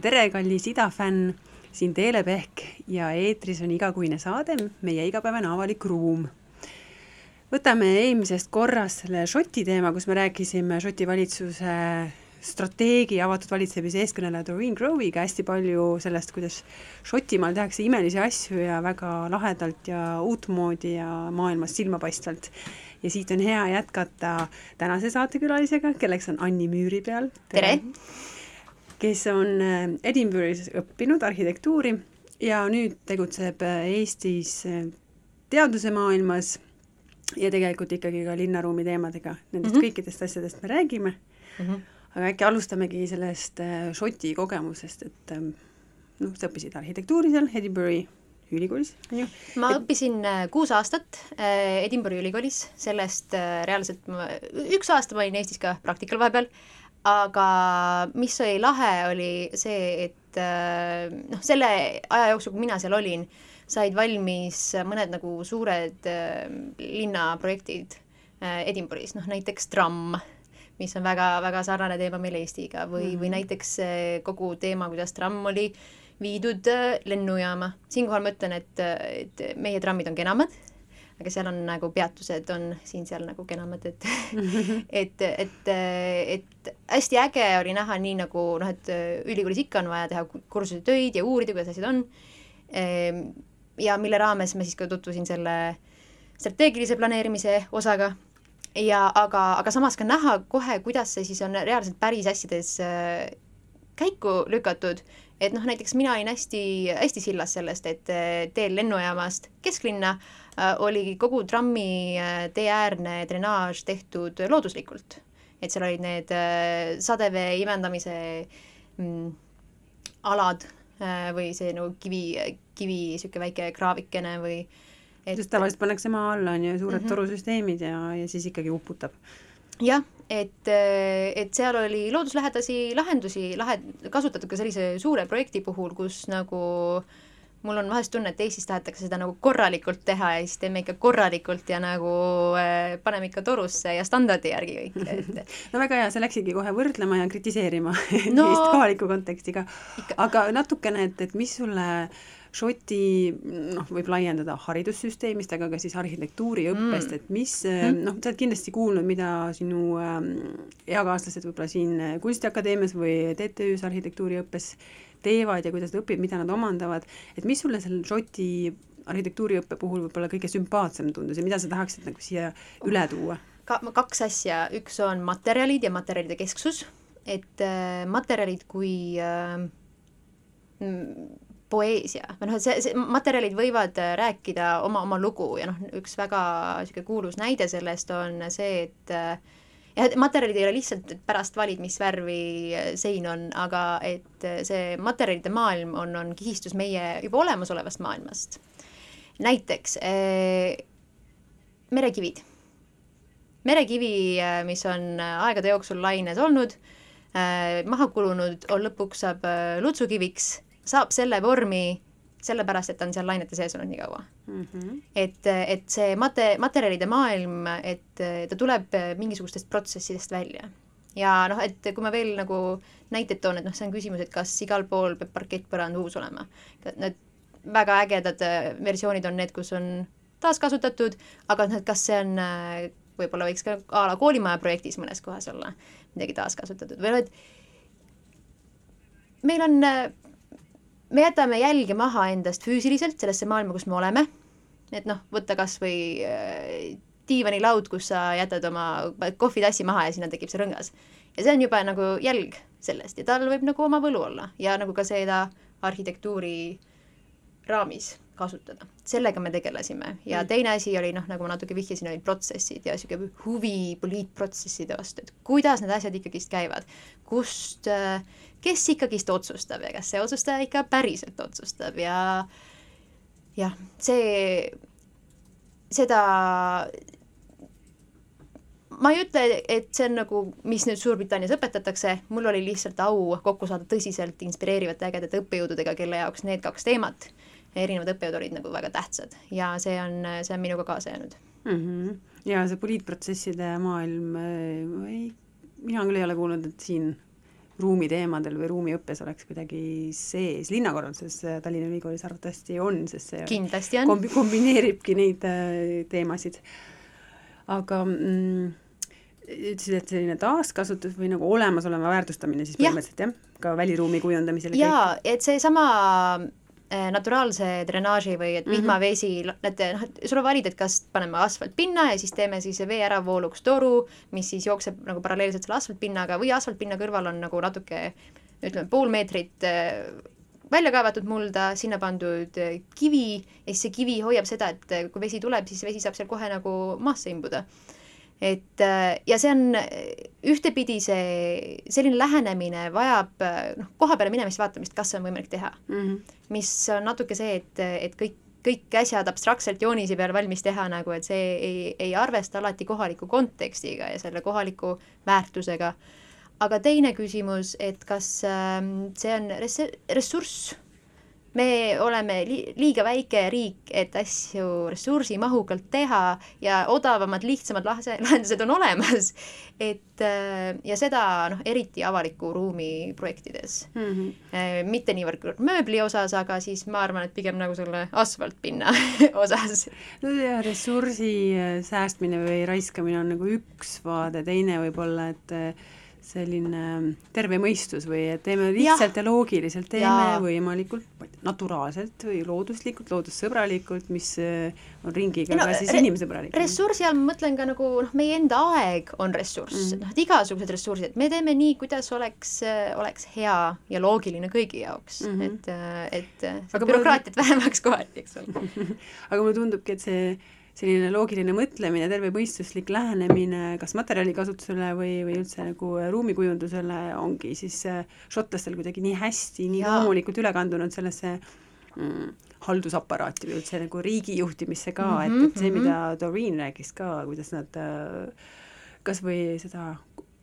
tere, kallis idafänn, siin Teele Pehk ja eetris on igakuine saade Meie igapäevane avalik ruum. võtame eelmisest korrast selle Šoti teema, kus me rääkisime Šoti valitsuse strateegia avatud valitsemise eeskõneleja Doreen Grove'iga hästi palju sellest, kuidas Šotimaal tehakse imelisi asju ja väga lahedalt ja uutmoodi ja maailmas silmapaistvalt. ja siit on hea jätkata tänase saatekülalisega, kelleks on Anni Müüripeal. tere, tere.! Kes on äh, Edinburgh'is õppinud arhitektuuri ja nüüd tegutseb äh, Eestis äh, teadusemaailmas ja tegelikult ikkagi ka linnaruumi teemadega, nendest mm -hmm. kõikidest asjadest me räägime mm. -hmm. aga äkki alustamegi sellest Šoti kogemusest, et ähm, noh, sa õppisid arhitektuuri seal Edinburgh'i ülikoolis, on ju? ma et... õppisin kuus aastat Edinburgh'i ülikoolis, sellest reaalselt ma, üks aasta ma olin Eestis ka praktikal vahepeal aga mis oli lahe, oli see, et äh, noh, selle aja jooksul, kui mina seal olin, said valmis mõned nagu suured äh, linnaprojektid äh, Edinburgh'is, noh näiteks tramm, mis on väga-väga sarnane teema meil Eestiga või mm, -hmm. või mhm. näiteks kogu teema, kuidas tramm oli viidud lennujaama. siinkohal ma ütlen, et, et meie trammid on kenamad aga seal on nagu peatused on siin-seal nagu kenamad, et et, et, et hästi äge oli näha, nii nagu noh, et ülikoolis ikka on vaja teha kursuse töid ja uurida, kuidas asjad on. Ehm, ja mille raames ma siis ka tutvusin selle strateegilise planeerimise osaga. Ja aga, aga samas ka näha kohe, kuidas see siis on reaalselt päris asjades äh, käiku lükatud, et noh, näiteks mina olin hästi, hästi sillas sellest, et äh, teel lennujaamast kesklinna Äh, oli kogu trammi äh, teeäärne drenaaž tehtud looduslikult. et seal olid need äh, sadevee imendamise mm, alad või see nagu kivi, kivi niisugune väike kraavikene või et... sest tavaliselt pannakse maa alla, on ju, suured mm -hmm. torusüsteemid ja, ja siis ikkagi uputab. jah, et, et seal oli looduslähedasi lahendusi lahe, kasutatud ka sellise suure projekti puhul, kus nagu äh, mul on vahest tunne, et Eestis tahetakse seda nagu korralikult teha ja siis teeme ikka korralikult ja nagu äh, paneme ikka torusse ja standardi järgi kõik, et no väga hea, sa läksidki kohe võrdlema ja kritiseerima no, Eesti kohaliku kontekstiga. aga natukene, et, et mis sulle Šoti noh, võib laiendada haridussüsteemist, aga ka siis arhitektuuriõppest mm., et mis mm. noh, sa oled kindlasti kuulnud, mida sinu ähm, eakaaslased võib-olla siin Kunstiakadeemias või TTÜ-s arhitektuuriõppes teevad ja kuidas nad õpivad, mida nad omandavad, et mis sulle seal Šoti arhitektuuriõppe puhul võib-olla kõige sümpaatsem tundus ja mida sa tahaksid nagu siia üle tuua? ka-, kaks asja, üks on materjalid ja materjalide kesksus, et äh, materjalid kui äh, poeesia. Või noh, et see, see materjalid võivad äh, rääkida oma, oma lugu ja noh, üks väga niisugune kuulus näide sellest on see, et äh, et materjalid ei ole lihtsalt, et pärast valid, mis värvi sein on, aga et see materjalide maailm on, on kihistus meie juba olemasolevast maailmast. näiteks eh, merekivid. merekivi, eh, mis on aegade jooksul laines olnud eh,, maha kulunud, on lõpuks saab eh, lutsukiviks, saab selle vormi sellepärast, et ta on seal lainete sees olnud nii kaua mm. -hmm. et, et see mate-, materjalide maailm, et ta tuleb mingisugustest protsessidest välja. ja noh, et kui ma veel nagu näiteid toon, et noh, see on küsimus, et kas igal pool peab parkettpõrand uus olema. Need väga ägedad äh, versioonid on need, kus on taaskasutatud, aga noh, et kas see on, äh, võib-olla võiks ka a la koolimaja projektis mõnes kohas olla midagi taaskasutatud või noh, et meil on äh, me jätame jälge maha endast füüsiliselt sellesse maailma, kus me oleme, et noh, võtta kas või äh, diivanilaud, kus sa jätad oma kohvitassi maha ja sinna tekib see rõngas. ja see on juba nagu jälg sellest ja tal võib nagu oma võlu olla ja nagu ka seda arhitektuuri raamis kasutada. sellega me tegelesime ja mm. teine asi oli noh, nagu ma natuke vihjasin, olid protsessid ja niisugune huvi poliitprotsesside vastu, et kuidas need asjad ikkagist käivad, kust äh, kes ikkagist otsustab ja kas see otsustaja ikka päriselt otsustab ja jah, see, seda ma ei ütle, et see on nagu, mis nüüd Suurbritannias õpetatakse, mul oli lihtsalt au kokku saada tõsiselt inspireerivate ägedate õppejõududega, kelle jaoks need kaks teemat, erinevad õppejõud olid nagu väga tähtsad ja see on, see on minuga kaasa jäänud mm. -hmm. ja see poliitprotsesside maailm, ei, mina küll ei ole kuulnud, et siin ruumiteemadel või ruumiõppes oleks kuidagi sees, linnakorralduses Tallinna Ülikoolis arvatavasti on, sest see kindlasti on kombi-, kombineeribki neid äh, teemasid. aga mm, ütlesid, et selline taaskasutus või nagu olemasoleva väärtustamine siis põhimõtteliselt jah ja?, ka väliruumi kujundamisel jaa, et seesama äh, naturaalse drenaaži või et vihmavesi mm, -hmm. need noh, et sul on valida, et kas paneme asfaltpinna ja siis teeme siis vee äravooluks toru, mis siis jookseb nagu paralleelselt selle asfaltpinnaga või asfaltpinna kõrval on nagu natuke ütleme, pool meetrit äh, välja kaevatud mulda, sinna pandud äh, kivi ja siis see kivi hoiab seda, et kui vesi tuleb, siis vesi saab seal kohe nagu maasse imbuda et äh, ja see on ühtepidi see, selline lähenemine vajab noh, koha peale minemist, vaatamist, kas see on võimalik teha mm. -hmm. mis on natuke see, et, et kõik, kõik asjad abstraktselt joonise peal valmis teha nagu, et see ei, ei arvesta alati kohaliku kontekstiga ja selle kohaliku väärtusega. aga teine küsimus, et kas ähm, see on res-, ressurss me oleme li liiga väike riik, et asju ressursimahukalt teha ja odavamad, lihtsamad lahendused on olemas. et äh, ja seda noh, eriti avaliku ruumi projektides mm. -hmm. mitte niivõrd mööbli osas, aga siis ma arvan, et pigem nagu selle asfaltpinna osas. no ja ressursi äh, säästmine või raiskamine on nagu üks vaade, teine võib-olla, et selline terve mõistus või et teeme lihtsalt ja, ja loogiliselt, teeme ja. võimalikult naturaalselt või looduslikult, loodussõbralikult, mis äh, on ringiga no, ka siis inimsõbralik. ressursi all ma mõtlen ka nagu noh, meie enda aeg on ressurss mm, noh, et igasugused ressursid, et me teeme nii, kuidas oleks, äh, oleks hea ja loogiline kõigi jaoks mm, -hmm. et, äh, et bürokraatiat mulle... vähemaks kohati, eks ole aga mulle tundubki, et see selline loogiline mõtlemine, tervemõistuslik lähenemine kas materjalikasutusele või, või üldse nagu ruumikujundusele ongi siis äh, šotlastel kuidagi nii hästi, nii loomulikult üle kandunud sellesse mm, haldusaparaati või üldse nagu riigi juhtimisse ka mm, -hmm, et, et see, mida mhm. Doreen rääkis ka, kuidas nad äh, kas või seda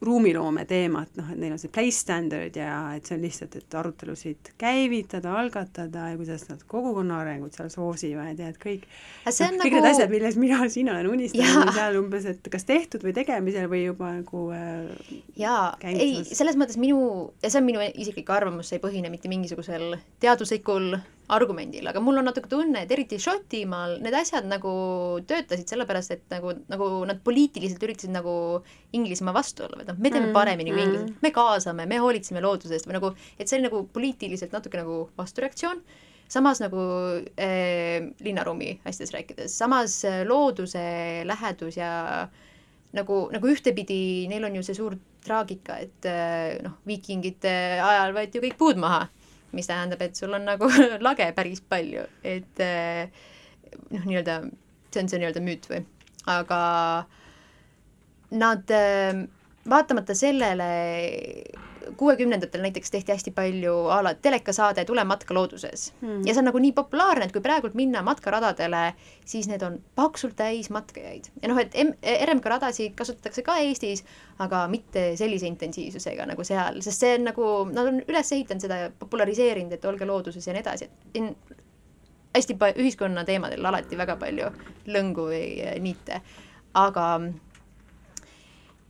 ruumiloome teemat, noh, et neil on see place standard ja et see on lihtsalt, et arutelusid käivitada, algatada ja kuidas nad kogukonna arengut seal soosivad ja et kõik, no, nagu... kõik need asjad, millest mina siin olen unistanud, seal umbes, et kas tehtud või tegemisel või juba nagu äh, jaa, ei, selles mõttes minu, ja see on minu isiklik arvamus, see ei põhine mitte mingisugusel teaduslikul argumendil, aga mul on natuke tunne, et eriti Šotimaal need asjad nagu töötasid sellepärast, et nagu, nagu nad poliitiliselt üritasid nagu Inglismaa vastu olla, et noh, me teeme paremini mm, kui inglased me kaasame, me hoolitseme looduse eest või nagu, et see oli nagu poliitiliselt natuke nagu vastureaktsioon, samas nagu äh, linnaruumi asjadest rääkides, samas äh, looduse lähedus ja nagu, nagu ühtepidi neil on ju see suur traagika, et äh, noh, viikingite ajal võeti ju kõik puud maha mis tähendab, et sul on nagu lage päris palju, et eh, noh, nii-öelda see on see nii-öelda müüt või, aga nad eh, vaatamata sellele kuuekümnendatel näiteks tehti hästi palju a la telekasaade Tule matka looduses hmm. ja see on nagu nii populaarne, et kui praegult minna matkaradadele, siis need on paksult täis matkajaid. Ja noh, et RMK radasid kasutatakse ka Eestis, aga mitte sellise intensiivsusega nagu seal, sest see on nagu, nad on üles ehitanud seda ja populariseerinud, et olge looduses ja nii edasi, et in, hästi pa-, ühiskonna teemadel alati väga palju lõngu või niite, aga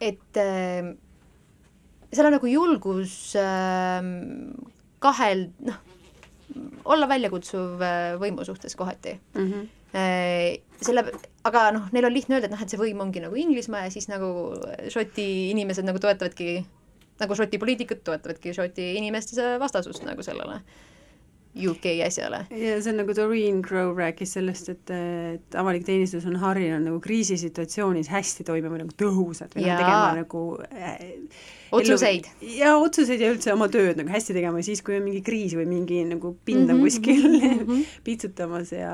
et äh, seal on nagu julgus äh, kahel, noh, olla väljakutsuv äh, võimu suhtes kohati mm. -hmm. Selle, aga noh, neil on lihtne öelda, et noh, et see võim ongi nagu Inglismaa ja siis nagu Šoti inimesed nagu toetavadki, nagu Šoti poliitikud toetavadki Šoti inimeste vastasust nagu sellele UK asjale. ja see on nagu Doreen Crow rääkis sellest, et, et avalik teenistus on harjunud nagu kriisisituatsioonis hästi toimima nagu tõhusalt või nagu tegema nagu äh, otsuseid. ja otsuseid ja üldse oma tööd nagu hästi tegema, siis kui on mingi kriis või mingi nagu pind on mm -hmm, kuskil mm -hmm. piitsutamas ja,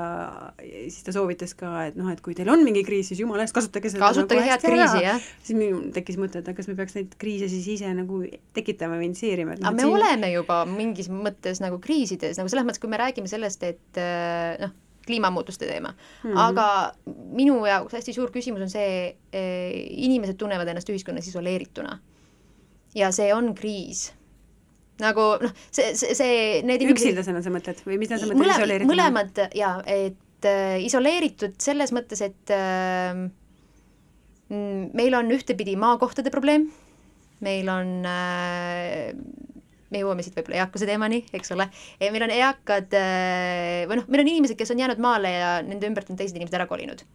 ja siis ta soovitas ka, et noh, et kui teil on mingi kriis, siis jumala eest kasutage seda kasutage nagu head kriisi, jah. siis minul tekkis mõte, et kas me peaks neid kriise siis ise nagu tekitama või initsieerima. aga me siin... oleme juba mingis mõttes nagu kriisides, nagu selles mõttes, kui me räägime sellest, et äh, noh, kliimamuutuste teema mm. -hmm. aga minu jaoks hästi suur küsimus on see, eh, inimesed tunnevad ennast ühiskonnas isoleerituna ja see on kriis nagu noh, see, see, see need üksildasena sa mõtled või mida sa mõtled isoleerituna? mõlemad jaa, et äh, isoleeritud selles mõttes, et äh, meil on ühtepidi maakohtade probleem meil on äh, me jõuame siit võib-olla eakuse teemani, eks ole, meil on eakad äh, või noh, meil on inimesed, kes on jäänud maale ja nende ümbert on teised inimesed ära kolinud.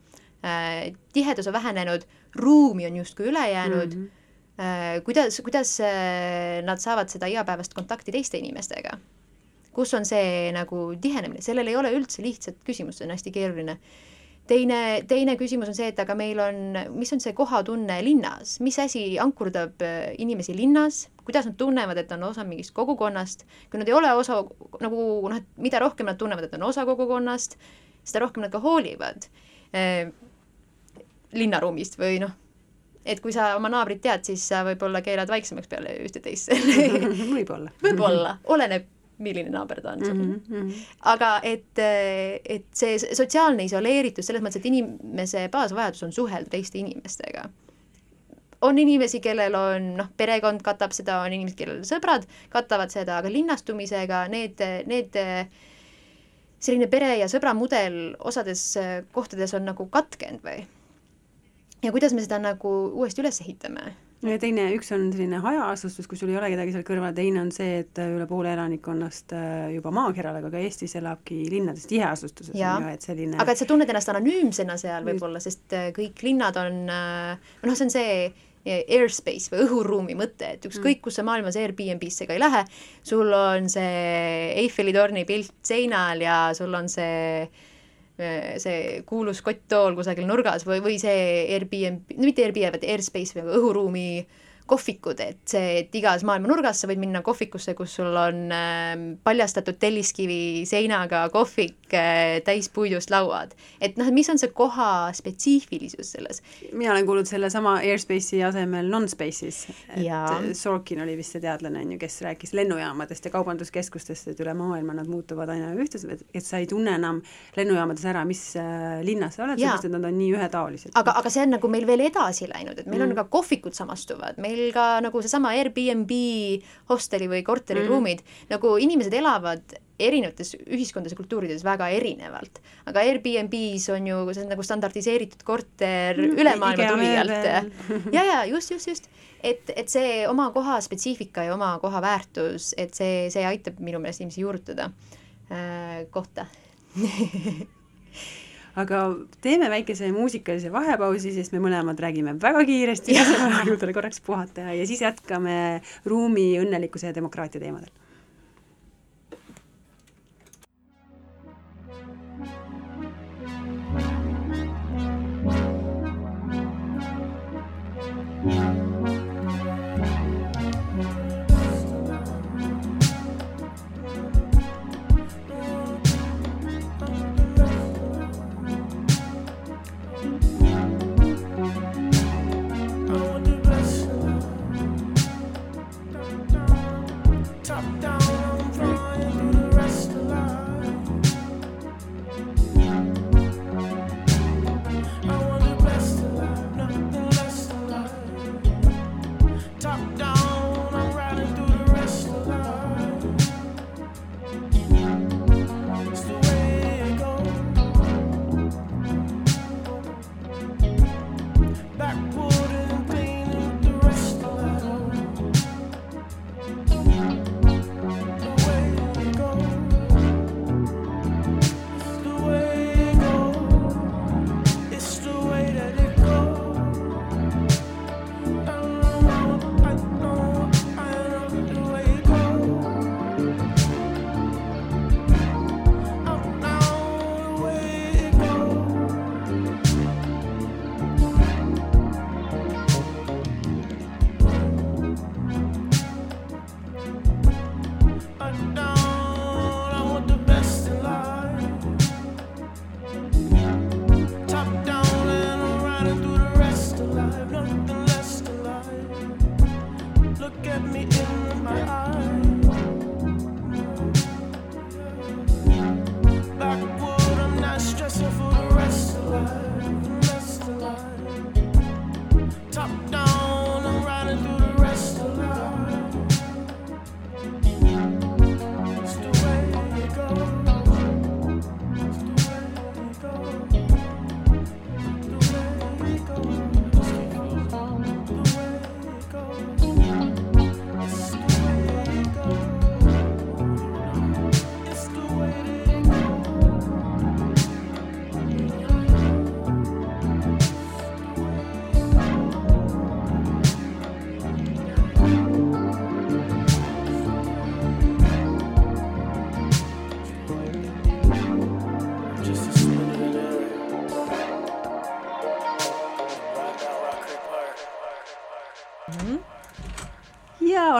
Äh, tihedus on vähenenud, ruumi on justkui üle jäänud mm, -hmm. kuidas, kuidas nad saavad seda igapäevast kontakti teiste inimestega? kus on see nagu tihenemine, sellel ei ole üldse lihtsat küsimust, see on hästi keeruline teine, teine küsimus on see, et aga meil on, mis on see kohatunne linnas, mis asi ankurdab äh, inimesi linnas, kuidas nad tunnevad, et on osa mingist kogukonnast, kui nad ei ole osa nagu noh, et mida rohkem nad tunnevad, et on osa kogukonnast, seda rohkem nad ka hoolivad eh, linnaruumist või noh, et kui sa oma naabrit tead, siis sa võib-olla keelad vaiksemaks peale ühte-teist võib-olla. võib-olla, oleneb milline naaber ta on sul mm. -hmm. aga et, et see sotsiaalne isoleeritus selles mõttes, et inimese baasvajadus on suhelda teiste inimestega. on inimesi, kellel on noh, perekond katab seda, on inimesed, kellel sõbrad katavad seda, aga linnastumisega need, need selline pere ja sõbra mudel osades kohtades on nagu katkenud või? ja kuidas me seda nagu uuesti üles ehitame? No ja teine, üks on selline hajaasustus, kui sul ei ole kedagi seal kõrval, teine on see, et üle poole elanikkonnast äh, juba maakeral, aga ka Eestis elabki linnades tiheasustuses, on ju, et selline aga et sa tunned ennast anonüümsena seal võib-olla, sest äh, kõik linnad on, äh, noh, see on see airspace või õhuruumi mõte, et ükskõik, mm. kus sa maailmas Airbnb-sse ka ei lähe, sul on see Eiffeli torni pilt seinal ja sul on see see kuulus kotttool kusagil nurgas või, või see Airbnb, no mitte Airbnb, vaid Airspace või õhuruumi kohvikud, et see, et igas maailma nurgas sa võid minna kohvikusse, kus sul on äh, paljastatud telliskivi seinaga kohvik äh, täis puidust lauad. et noh, et mis on see koha spetsiifilisus selles? mina olen kuulnud sellesama Airspace'i asemel non-space'is, et ja. Sorkin oli vist see teadlane, on ju, kes rääkis lennujaamadest ja kaubanduskeskustest, et üle maailma nad muutuvad aina ühtlasemad, et sa ei tunne enam lennujaamades ära, mis äh, linnas sa oled, sellepärast et nad on nii ühetaolised. aga, aga see on nagu meil veel edasi läinud, et meil mm. on ka kohvikud samastuvad, meil meil ka nagu seesama Airbnb hosteli või korteriruumid mm., nagu inimesed elavad erinevates ühiskondades ja kultuurides väga erinevalt. aga Airbnb-s on ju, see on nagu standardiseeritud korter mm, üle maailma tulijalt. ja, ja just, just, just. et, et see oma koha spetsiifika ja oma koha väärtus, et see, see aitab minu meelest inimesi juurutada äh, kohta aga teeme väikese muusikalise vahepausi, sest me mõlemad räägime väga kiiresti, laseme ajudele korraks puhata ja siis jätkame ruumi, õnnelikkuse ja demokraatia teemadel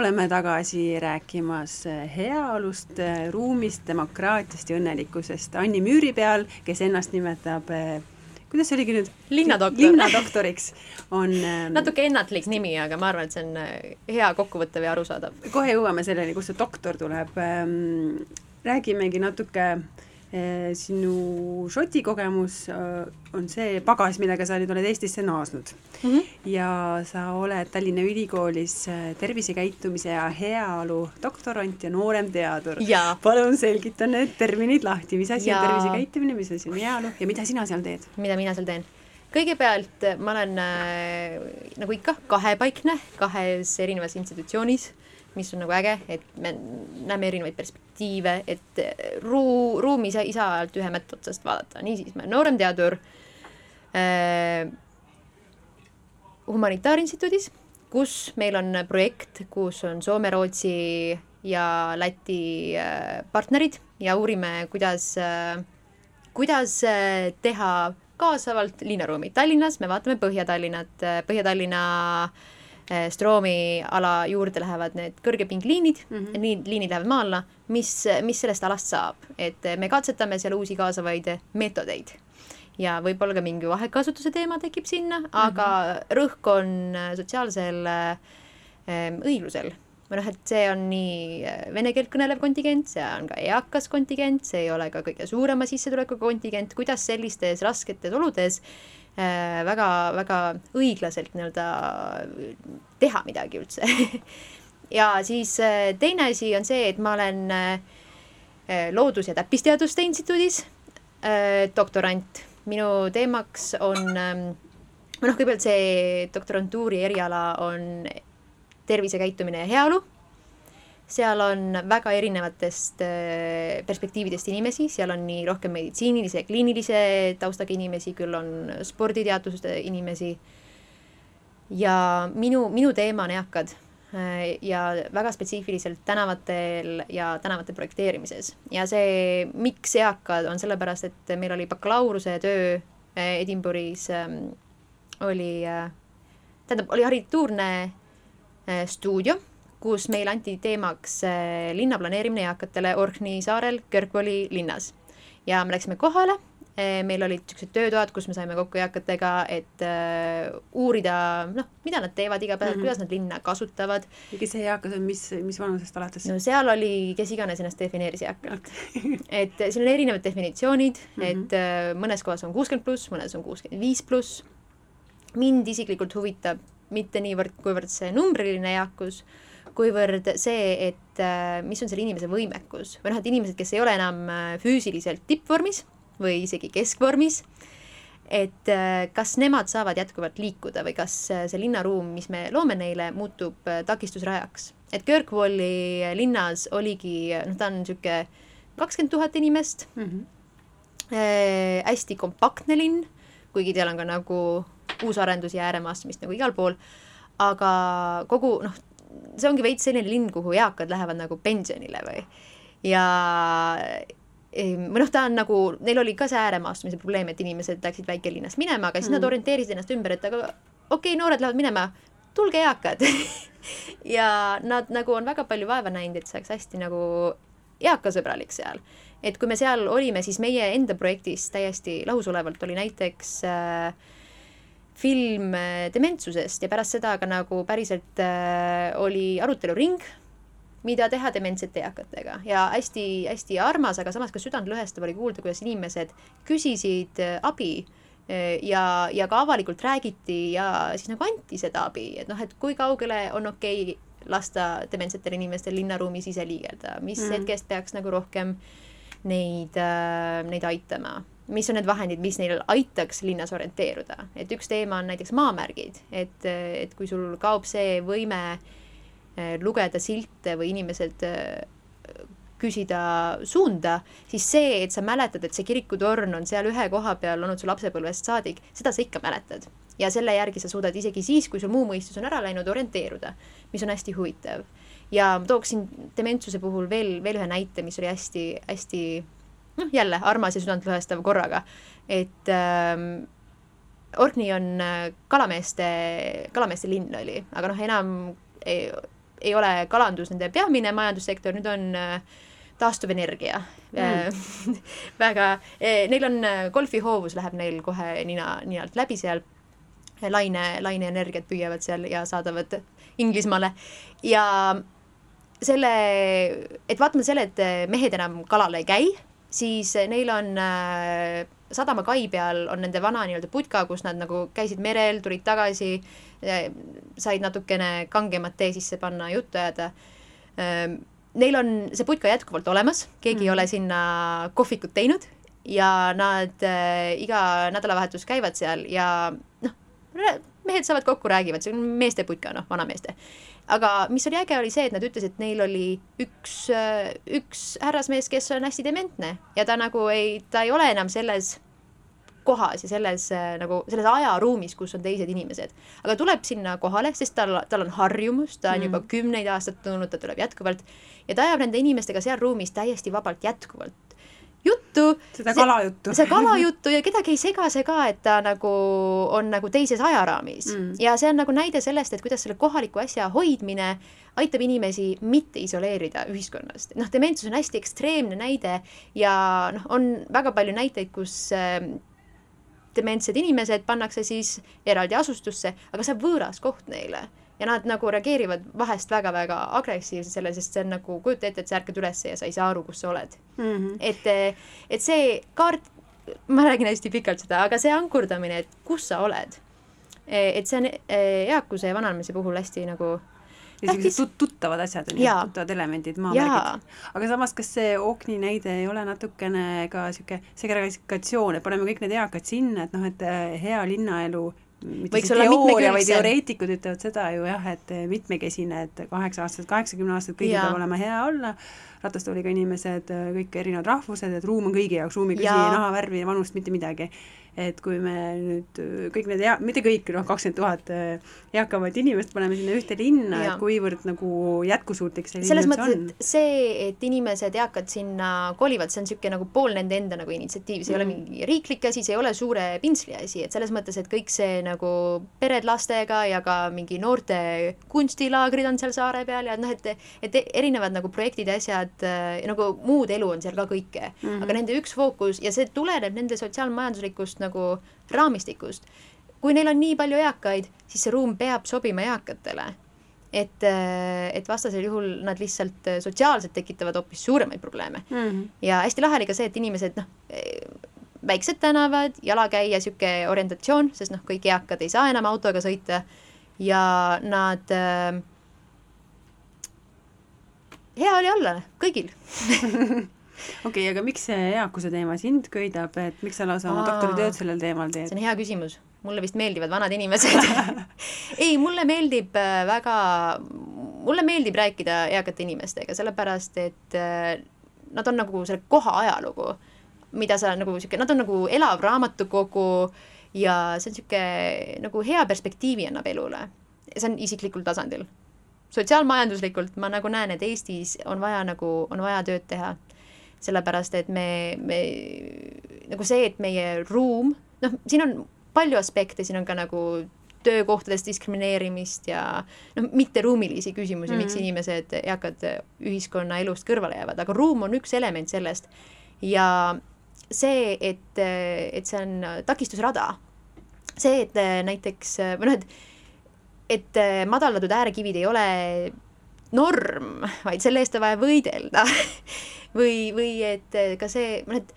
oleme tagasi rääkimas heaolust, ruumist, demokraatiast ja õnnelikkusest Anni Müüri peal, kes ennast nimetab kuidas see oligi nüüd? linnadoktor. linnadoktoriks on natuke ennatlik nimi, aga ma arvan, et see on hea kokkuvõttev ja arusaadav. kohe jõuame selleni, kust see doktor tuleb. Ähm, räägimegi natuke äh, Eh, sinu Šoti kogemus eh, on see pagas, millega sa nüüd oled Eestisse naasnud mm. -hmm. ja sa oled Tallinna Ülikoolis eh, tervisekäitumise ja heaolu doktorant ja nooremteadur. palun selgita need terminid lahti, mis asi ja. on tervisekäitumine, mis asi on heaolu ja mida sina seal teed? mida mina seal teen? kõigepealt ma olen äh, nagu ikka kahepaikne kahes erinevas institutsioonis mis on nagu äge, et me näeme erinevaid perspektiive, et ruu-, ruumis ei saa ainult ühe mätta otsast vaadata, niisiis ma olen nooremteadur äh, humanitaarinstituudis, kus meil on projekt, kus on Soome, Rootsi ja Läti äh, partnerid ja uurime, kuidas äh,, kuidas äh, teha kaasavalt linnaruumi. Tallinnas me vaatame Põhja-Tallinnat, Põhja-Tallinna äh, Eh, Stroomi ala juurde lähevad need kõrgepingliinid mm, -hmm. liin, liinid lähevad maa alla, mis, mis sellest alast saab, et me katsetame seal uusi kaasavaid meetodeid. Ja võib-olla ka mingi vahekasutuse teema tekib sinna, aga mm -hmm. rõhk on sotsiaalsel äh, õiglusel. Või noh, et see on nii eh, vene keelt kõnelev kontingent, see on ka eakas kontingent, see ei ole ka kõige suurema sissetulekuga kontingent, kuidas sellistes rasketes oludes väga-väga äh, õiglaselt nii-öelda teha midagi üldse ja siis äh, teine asi on see, et ma olen äh, Loodus- ja Täppisteaduste Instituudis doktorant. minu teemaks on, ähm, noh, kõigepealt see doktorantuuri eriala on tervisekäitumine ja heaolu seal on väga erinevatest äh, perspektiividest inimesi, seal on nii rohkem meditsiinilise kliinilise taustaga inimesi, küll on sporditeaduste inimesi. ja minu, minu teema on eakad äh, ja väga spetsiifiliselt tänavatel ja tänavate projekteerimises. ja see, miks eakad, on sellepärast, et meil oli bakalaureuse töö äh, Edinburgh'is ähm, oli, tähendab, oli arhitektuurne stuudio kus meile anti teemaks äh, linnaplaneerimine eakatele Orkney saarel Kõrgvoli linnas. ja me läksime kohale, äh, meil olid niisugused töötoad, kus me saime kokku eakatega, et uh, uurida, noh, mida nad teevad igapäevaselt mm, -hmm. kuidas nad linna kasutavad. ja kes see eakas on, mis, mis vanusest alates? no seal oli, kes iganes ennast defineeris eakalt okay. et siin on erinevad definitsioonid mm, -hmm. et mõnes kohas on kuuskümmend pluss, mõnes on kuuskümmend viis pluss. mind isiklikult huvitab mitte niivõrd, kuivõrd see numbriline eakus, kuivõrd see, et äh, mis on selle inimese võimekus või noh, et inimesed, kes ei ole enam äh, füüsiliselt tippvormis või isegi keskvormis, et äh, kas nemad saavad jätkuvalt liikuda või kas see linnaruum, mis me loome neile, muutub takistusrajaks. et Kirkwalli linnas oligi, noh, ta on niisugune kakskümmend tuhat inimest mm, -hmm. äh, hästi kompaktne linn, kuigi seal on ka nagu uusarendusi ääremaastumist nagu igal pool, aga kogu noh, see ongi veits selline linn, kuhu eakad lähevad nagu pensionile või ja või noh, ta on nagu, neil oli ka see ääremaastumise probleem, et inimesed läksid väikelinnast minema, aga siis mm. nad orienteerisid ennast ümber, et aga okei okay,, noored lähevad minema, tulge eakad ja nad nagu on väga palju vaeva näinud, et see oleks hästi nagu eakasõbralik seal. et kui me seal olime, siis meie enda projektis täiesti lahusolevalt oli näiteks äh, film äh, dementsusest ja pärast seda ka nagu päriselt äh, oli aruteluring, mida teha dementsete eakatega. Ja hästi-hästi armas, aga samas ka südantlõhestav oli kuulda, kuidas inimesed küsisid äh, abi ja, ja ka avalikult räägiti ja siis nagu anti seda abi, et noh, et kui kaugele on okei okay lasta dementsetel inimestel linnaruumis ise liigelda, mis mm. hetkest peaks nagu rohkem neid äh,, neid aitama mis on need vahendid, mis neil aitaks linnas orienteeruda, et üks teema on näiteks maamärgid, et, et kui sul kaob see võime eh, lugeda silte või inimesed eh, küsida suunda, siis see, et sa mäletad, et see kirikutorn on seal ühe koha peal olnud su lapsepõlvest saadik, seda sa ikka mäletad. ja selle järgi sa suudad isegi siis, kui sul muu mõistus on ära läinud, orienteeruda, mis on hästi huvitav. ja tooksin dementsuse puhul veel, veel ühe näite, mis oli hästi, hästi noh, jälle armas ja südantlõhestav korraga, et ähm, Orkney on äh, kalameeste, kalameeste linn oli, aga noh, enam ei, ei ole kalandus nende peamine majandussektor, nüüd on äh, taastuvenergia. Mm. väga, neil on golfihoovus läheb neil kohe nina, ninalt läbi seal. Laine, laineenergiat püüavad seal ja saadavad Inglismaale. Ja selle, et vaatamata selle, et mehed enam kalal ei käi, siis neil on äh, sadama kai peal on nende vana nii-öelda putka, kus nad nagu käisid merel, tulid tagasi, äh, said natukene kangemat tee sisse panna, juttu ajada. Ähm, neil on see putka jätkuvalt olemas, keegi mm. ei ole sinna kohvikut teinud ja nad iga nädalavahetus käivad seal ja noh, mehed saavad kokku, räägivad, see on meeste putka, noh, vanameeste aga mis oli äge, oli see, et nad ütlesid, et neil oli üks, äh, üks härrasmees, kes on hästi dementne ja ta nagu ei, ta ei ole enam selles kohas ja selles äh, nagu selles ajaruumis, kus on teised inimesed. aga tuleb sinna kohale, sest tal, tal on harjumus, ta on mm. juba kümneid aastaid tulnud, ta tuleb jätkuvalt ja ta ajab nende inimestega seal ruumis täiesti vabalt jätkuvalt juttu. seda kalajuttu. see kalajuttu ja kedagi ei sega see ka, et ta nagu on nagu teises ajaraamis mm. ja see on nagu näide sellest, et kuidas selle kohaliku asja hoidmine aitab inimesi mitte isoleerida ühiskonnast. noh, dementsus on hästi ekstreemne näide ja noh, on väga palju näiteid, kus äh, dementsed inimesed pannakse siis eraldi asustusse, aga see on võõras koht neile ja nad nagu reageerivad vahest väga-väga agressiivselt sellele, sest see on nagu, kujuta ette, et sa ärkad üles ja sa ei saa aru, kus sa oled mm. -hmm. et, et see kaart, ma räägin hästi pikalt seda, aga see ankurdamine, et kus sa oled, et see on eh, eakuse ja vananemise puhul hästi nagu ja sellised tuttavad asjad on ju, tuttavad elemendid, maamärgid. aga samas, kas see Okni näide ei ole natukene ka niisugune segregatsioon, et paneme kõik need eakad sinna, et noh, et eh, hea linnaelu võiks olla teooria või teoreetikud ütlevad seda ju jah, et mitmekesine, et kaheksa aastased, kaheksakümne aastased, kõigil peab olema hea olla, ratastooliga inimesed, kõik erinevad rahvused, et ruum on kõigi jaoks, ruum ei küsi nahavärvi ja vanust, mitte midagi et kui me nüüd kõik need ea-, mitte kõik, noh, kakskümmend tuhat äh, eakamat inimest paneme sinna ühte linna, et kuivõrd nagu jätkusuutlik see selles mõttes, et see, et inimesed, eakad sinna kolivad, see on niisugune nagu pool nende enda nagu initsiatiiv, see mm. ei ole mm. mingi riiklik asi, see ei ole suure pintsli asi, et selles mõttes, et kõik see nagu pered lastega ja ka mingi noorte kunstilaagrid on seal saare peal ja noh, et et erinevad nagu projektid ja asjad, äh, nagu muud elu on seal ka kõike mm, -hmm. aga nende üks fookus ja see tuleneb nende sotsiaalmajanduslikust nagu raamistikust. kui neil on nii palju eakaid, siis see ruum peab sobima eakatele. et, et vastasel juhul nad lihtsalt sotsiaalselt tekitavad hoopis suuremaid probleeme mm. -hmm. ja hästi lahe oli ka see, et inimesed noh, väiksed tänavad, jalakäija niisugune orientatsioon, sest noh, kõik eakad ei saa enam autoga sõita ja nad äh, hea oli olla kõigil okei okay,, aga miks see eakuse teema sind köidab, et miks sa lausa oma doktoritööd sellel teemal teed? see on hea küsimus, mulle vist meeldivad vanad inimesed. Ei, mulle meeldib äh, väga, mulle meeldib rääkida eakate inimestega, sellepärast et äh, nad on nagu selle koha ajalugu, mida sa nagu sihuke, nad on nagu elav raamatukogu ja see on sihuke nagu hea perspektiivi annab elule. see on isiklikul tasandil. Sotsiaalmajanduslikult ma nagu näen, et Eestis on vaja nagu, on vaja tööd teha sellepärast et me, me nagu see, et meie ruum, noh, siin on palju aspekte, siin on ka nagu töökohtades diskrimineerimist ja noh, mitteruumilisi küsimusi mm, -hmm. miks mhm. inimesed, eakad ühiskonnaelust kõrvale jäävad, aga ruum on üks element sellest. ja see, et, et see on takistusrada, see, et näiteks või noh, et et madaldatud äärekivid ei ole norm, vaid selle eest on vaja võidelda või, või et eh, ka see, et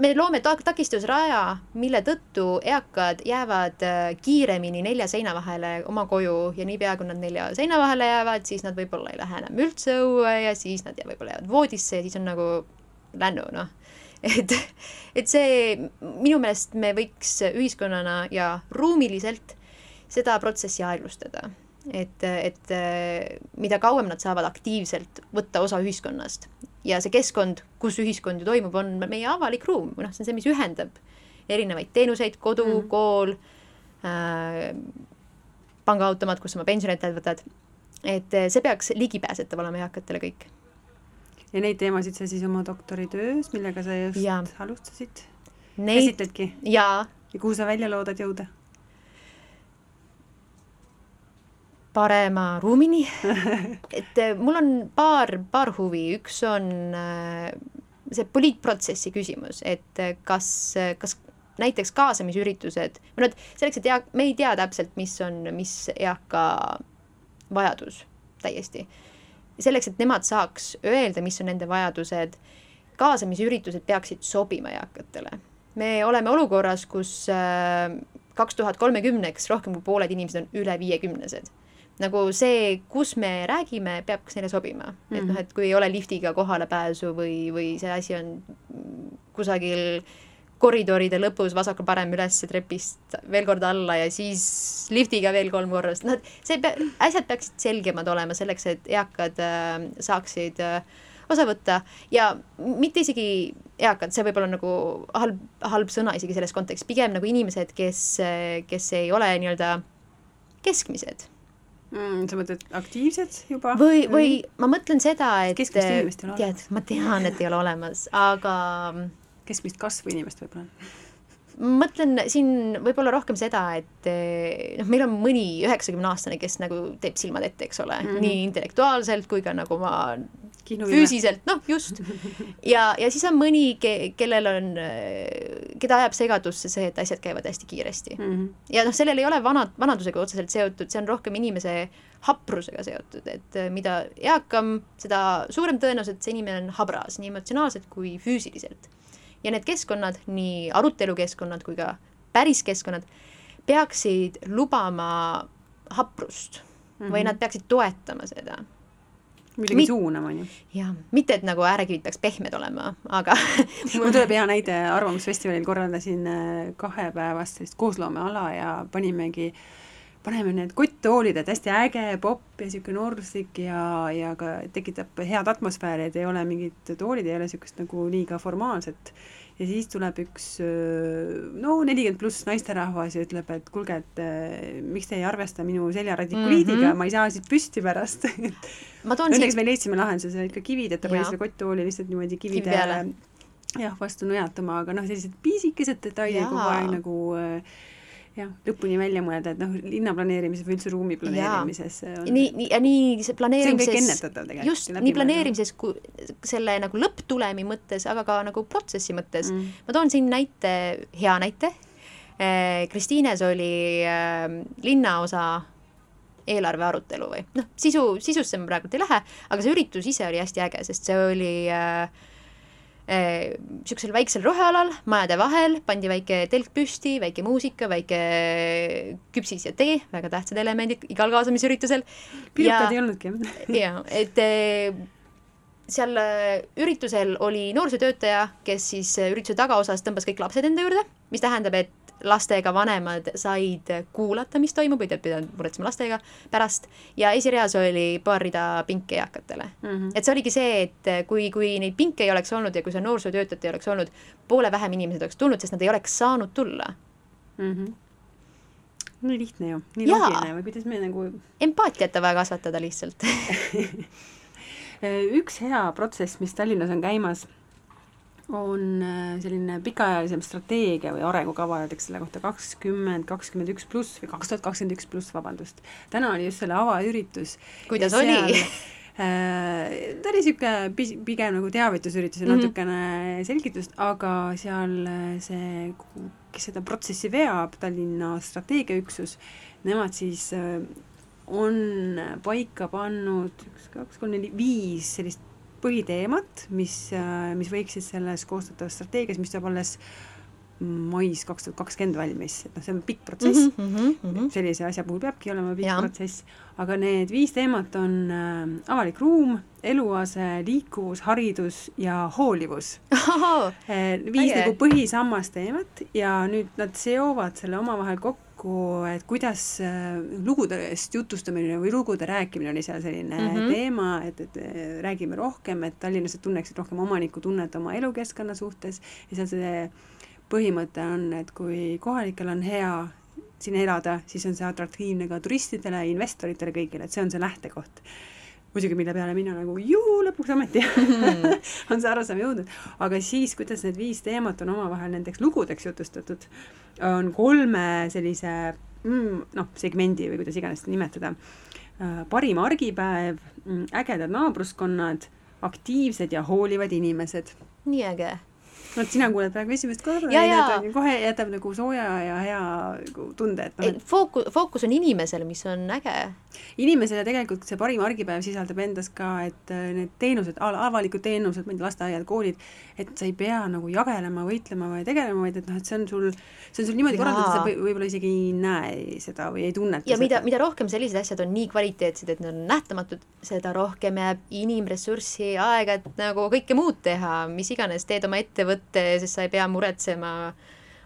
me loome ta-, takistusraja, mille tõttu eakad jäävad eh, kiiremini nelja seina vahele oma koju ja niipea, kui nad nelja seina vahele jäävad, siis nad võib-olla ei lähe enam üldse õue ja siis nad võib-olla jäävad voodisse ja siis on nagu lännu, noh. et, et see, minu meelest me võiks ühiskonnana ja ruumiliselt seda protsessi aeglustada et, et mida kauem nad saavad aktiivselt võtta osa ühiskonnast ja see keskkond, kus ühiskond ju toimub, on meie avalik ruum noh, see on see, mis ühendab erinevaid teenuseid, kodu mm., kool äh,, pangaautomaat, kus oma pensionit võtad. et see peaks ligipääsetav olema eakatele kõik. ja neid teemasid sa siis oma doktoritöös, millega sa just ja. alustasid käsitledki? jaa. ja kuhu sa välja loodad jõuda? Parema ruumini et äh, mul on paar, paar huvi, üks on äh, see poliitprotsessi küsimus, et äh, kas, kas näiteks kaasamisüritused, või noh, et selleks, et ea-, me ei tea täpselt, mis on, mis eaka vajadus täiesti. selleks, et nemad saaks öelda, mis on nende vajadused, kaasamisüritused peaksid sobima eakatele. me oleme olukorras, kus kaks tuhat kolmekümneks rohkem kui pooled inimesed on üle viiekümnesed nagu see, kus me räägime, peaks neile sobima mm. -hmm. et noh, et kui ei ole liftiga kohalepääsu või, või see asi on kusagil koridoride lõpus vasakul-parem üles trepist veel kord alla ja siis liftiga veel kolm korrust, noh et see pea, asjad peaksid selgemad olema selleks, et eakad äh, saaksid äh, osa võtta ja mitte isegi eakad, see võib olla nagu halb, halb sõna isegi selles kontekstis, pigem nagu inimesed, kes, kes ei ole nii-öelda keskmised mm,. sa mõtled aktiivsed juba? või, või ma mõtlen seda, et keskmist inimest ei ole tead, ma tean, et ei ole olemas, aga keskmist kasvu inimest võib-olla? mõtlen siin võib-olla rohkem seda, et noh, meil on mõni üheksakümne aastane, kes nagu teeb silmad ette, eks ole mm, -hmm. nii intellektuaalselt kui ka nagu ma füüsiliselt, noh just. ja, ja siis on mõni ke,, kellel on, keda ajab segadusse see, et asjad käivad hästi kiiresti mm. -hmm. ja noh, sellel ei ole vana, vanadusega otseselt seotud, see on rohkem inimese haprusega seotud, et mida eakam, seda suurem tõenäosus, et see inimene on habras nii emotsionaalselt kui füüsiliselt. ja need keskkonnad, nii arutelukeskkonnad kui ka päris keskkonnad, peaksid lubama haprust mm -hmm. või mhm. nad peaksid toetama seda millegi Mit... suunama, on ju. jah, mitte et nagu äärekivid peaks pehmed olema, aga mul tuleb hea näide, Arvamusfestivalil korraldasin äh, kahepäevast sellist koosloomeala ja panimegi paneme need kotttoolid, et hästi äge popp ja niisugune nooruslik ja, ja ka tekitab head atmosfääri, et ei ole mingid toolid, ei ole niisugust nagu liiga formaalset ja siis tuleb üks no nelikümmend pluss naisterahvas ja ütleb, et kuulge, et miks te ei arvesta minu seljaradikuliidiga mm, -hmm. ma ei saa siit püsti pärast. Õnneks siit... me leidsime lahenduse, see olid ka kivid, et ta pani selle kotttooli lihtsalt niimoodi kivide Kivi jah, vastu nujatama, aga noh, sellised pisikesed detailid kogu aeg nagu äh, jah, lõpuni välja mõelda, et noh, linnaplaneerimises või üldse ruumi planeerimises on nii, nii, ja nii see planeerimises just, nii planeerimises kui selle nagu lõpptulemi mõttes, aga ka nagu protsessi mõttes. Mm.. ma toon siin näite, hea näite. Eh,, Kristiines oli eh, linnaosa eelarve arutelu või noh, sisu, sisusse ma praegult ei lähe, aga see üritus ise oli hästi äge, sest see oli äh, niisugusel äh, väiksel rohealal majade vahel pandi väike telk püsti, väike muusika, väike küpsis ja tee, väga tähtsad elemendid igal kaasamisüritusel. pirukad ei olnudki, jaa, et äh, seal äh, üritusel oli noorsootöötaja, kes siis ürituse tagaosas tõmbas kõik lapsed enda juurde, mis tähendab, et lastega vanemad said kuulata, mis toimub, ei pidanud muretsema lastega pärast ja esireas oli paar rida pinke eakatele mm. -hmm. et see oligi see, et kui, kui neid pinke ei oleks olnud ja kui see noorsootöötajat ei oleks olnud, poole vähem inimesed oleks tulnud, sest nad ei oleks saanud tulla mm. -hmm nii lihtne ju, nii loogiline või kuidas me nagu empaatiat on vaja kasvatada lihtsalt üks hea protsess, mis Tallinnas on käimas on äh, selline pikaajalisem strateegia või arengukava näiteks selle kohta kakskümmend, kakskümmend üks pluss või kaks tuhat kakskümmend üks pluss, vabandust. täna oli just selle avaüritus. kuidas seal, oli äh, ta oli niisugune pigem nagu teavitusüritus ja mm -hmm. natukene selgitust, aga seal see, kes seda protsessi veab, Tallinna strateegiaüksus, nemad siis äh, on paika pannud üks, kaks, kolm, neli, viis sellist põhiteemat, mis, mis võiksid selles koostatavas strateegias, mis saab alles mais kaks tuhat kakskümmend valmis, et noh, see on pikk protsess mm, -hmm, mm -hmm. sellise asja puhul peabki olema pikk ja. protsess, aga need viis teemat on äh, avalik ruum, eluase, liikuvus, haridus ja hoolivus oh,. viis äge. nagu põhisammas teemat ja nüüd nad seovad selle omavahel kokku kokku, et kuidas äh, lugudest jutustamine või lugude rääkimine oli seal selline mm -hmm. teema, et, et äh, räägime rohkem, et tallinlased tunneksid rohkem omanikutunnet oma elukeskkonna suhtes. Ja seal see põhimõte on, et kui kohalikel on hea siin elada, siis on see atraktiivne ka turistidele, investoritele, kõigile, et see on see lähtekoht muidugi, mille peale mina nagu juu, lõpuks ometi mm. on see arusaam jõudnud, aga siis, kuidas need viis teemat on omavahel nendeks lugudeks jutustatud, on kolme sellise mm, noh, segmendi või kuidas iganes seda nimetada, parim argipäev, mm, ägedad naabruskonnad, aktiivsed ja hoolivad inimesed. nii äge vot sina kuuled praegu esimest korda ja, ja. kohe jätab nagu sooja ja hea nagu tunde, et noh et.... fookus, fookus on inimesel, mis on äge. inimesele tegelikult see parim argipäev sisaldab endas ka, et äh, need teenused, avalikud teenused, ma ei tea, lasteaiad, koolid, et sa ei pea nagu jagelema, võitlema või tegelema, vaid et noh, et see on sul, see on sul niimoodi korraldatud, sa või, võib-olla isegi ei näe seda või ei tunneta ja seda. mida, mida rohkem sellised asjad on nii kvaliteetsed, et nad on nähtamatud, seda rohkem jääb inimressurssi, aega, et nagu kõike muud teha, mis iganes, teed oma ettevõtte, ette, sest sa ei pea muretsema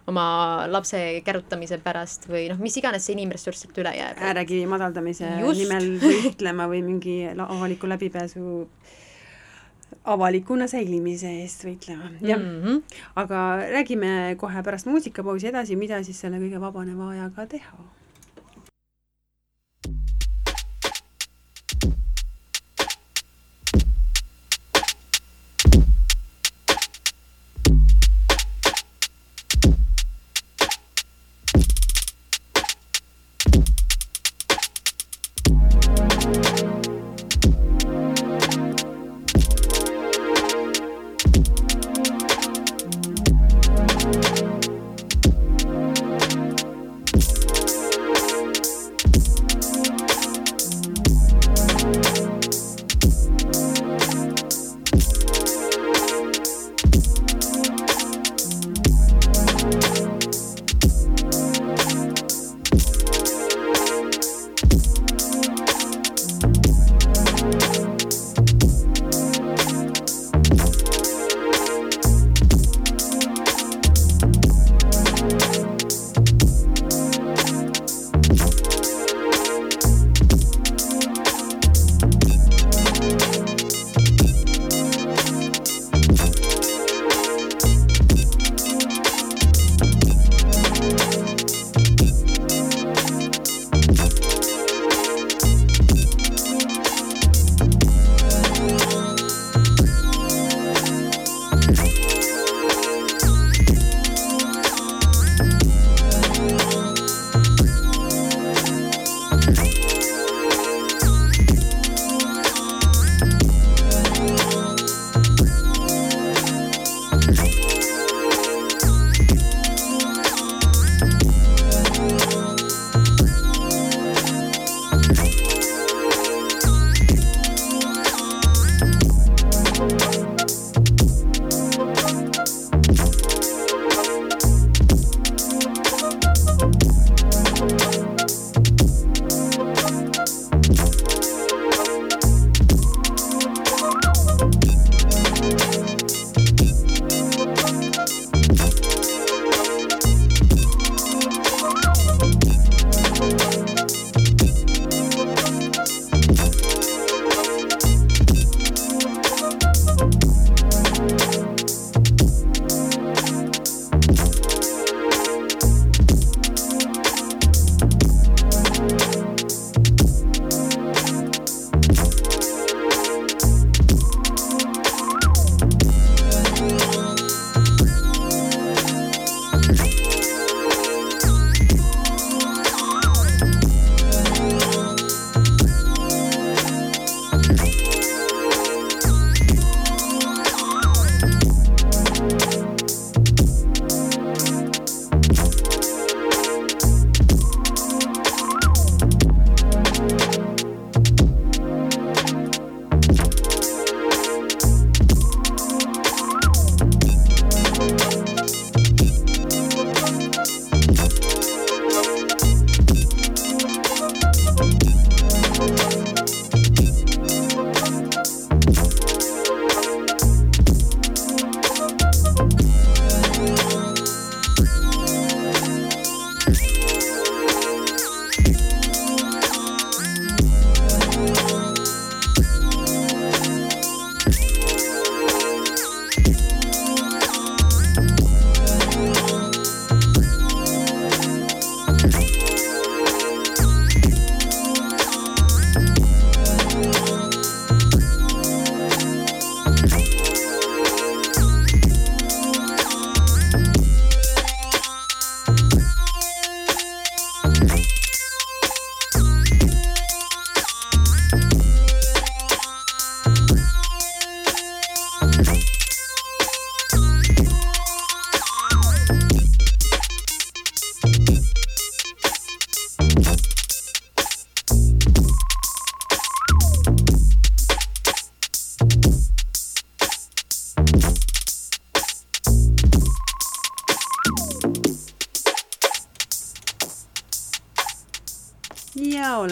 oma lapse kärutamise pärast või noh, mis iganes see inimressurss sealt üle jääb. äärekivi madaldamise Just. nimel võitlema või mingi avaliku läbipääsu avalikuna säilimise eest võitlema, jah mm. -hmm. aga räägime kohe pärast muusikapausi edasi, mida siis selle kõige vabaneva ajaga teha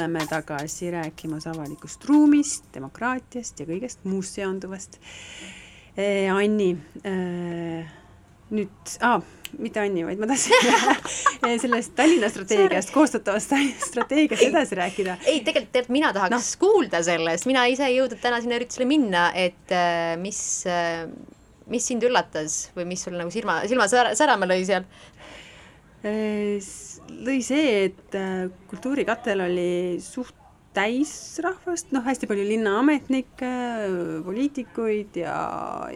ja oleme tagasi rääkimas avalikust ruumist, demokraatiast ja kõigest muust seonduvast. Eh, Anni, eh, nüüd ah,, mitte Anni, vaid ma tahtsin eh, sellest Tallinna strateegiast, koostatavast strateegiast edasi rääkida. ei, tegelikult, tegelikult mina tahaks no. kuulda sellest, mina ise ei jõudnud täna sinna üritusele minna, et mis, mis sind üllatas või mis sul nagu silma, silma särama lõi seal? Lõi see, et äh, Kultuurikatel oli suht täis rahvast, noh, hästi palju linnaametnikke, poliitikuid ja,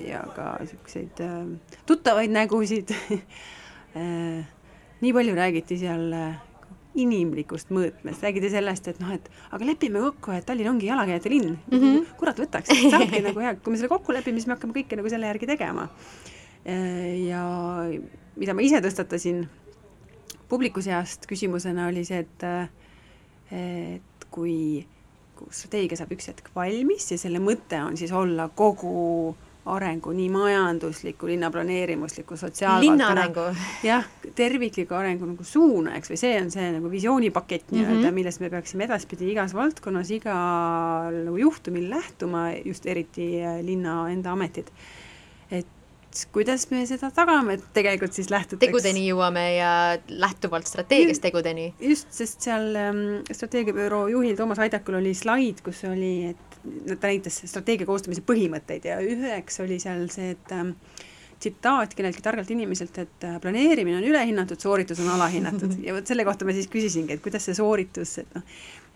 ja ka niisuguseid äh, tuttavaid nägusid äh, nii palju räägiti seal inimlikust mõõtmest, räägiti sellest, et noh, et aga lepime kokku, et Tallinn ongi jalakäijate linn mm. -hmm. kurat võtaks, ongi nagu hea, kui me selle kokku lepime, siis me hakkame kõike nagu selle järgi tegema. ja mida ma ise tõstatasin publiku seast küsimusena oli see, et et kui, kui strateegia saab üks hetk valmis ja selle mõte on siis olla kogu arengu, nii majandusliku, linnaplaneerimusliku, sotsiaalvaldkonna jah, tervikliku arengu nagu suunajaks või see on see nagu visioonipakett mm -hmm. nii-öelda, millest me peaksime edaspidi igas valdkonnas, igal nagu juhtumil lähtuma, just eriti linna enda ametid. et kuidas me seda tagame, et tegelikult siis lähtutakse tegudeni jõuame ja lähtuvalt strateegiast tegudeni. just, sest seal ähm, strateegiabüroo juhil Toomas Aidakul oli slaid, kus oli, et ta näitas strateegia koostamise põhimõtteid ja üheks oli seal see, et ähm, tsitaat kelleltki targalt inimeselt, et äh, planeerimine on ülehinnatud, sooritus on alahinnatud ja vot selle kohta ma siis küsisingi, et kuidas see sooritus, et noh,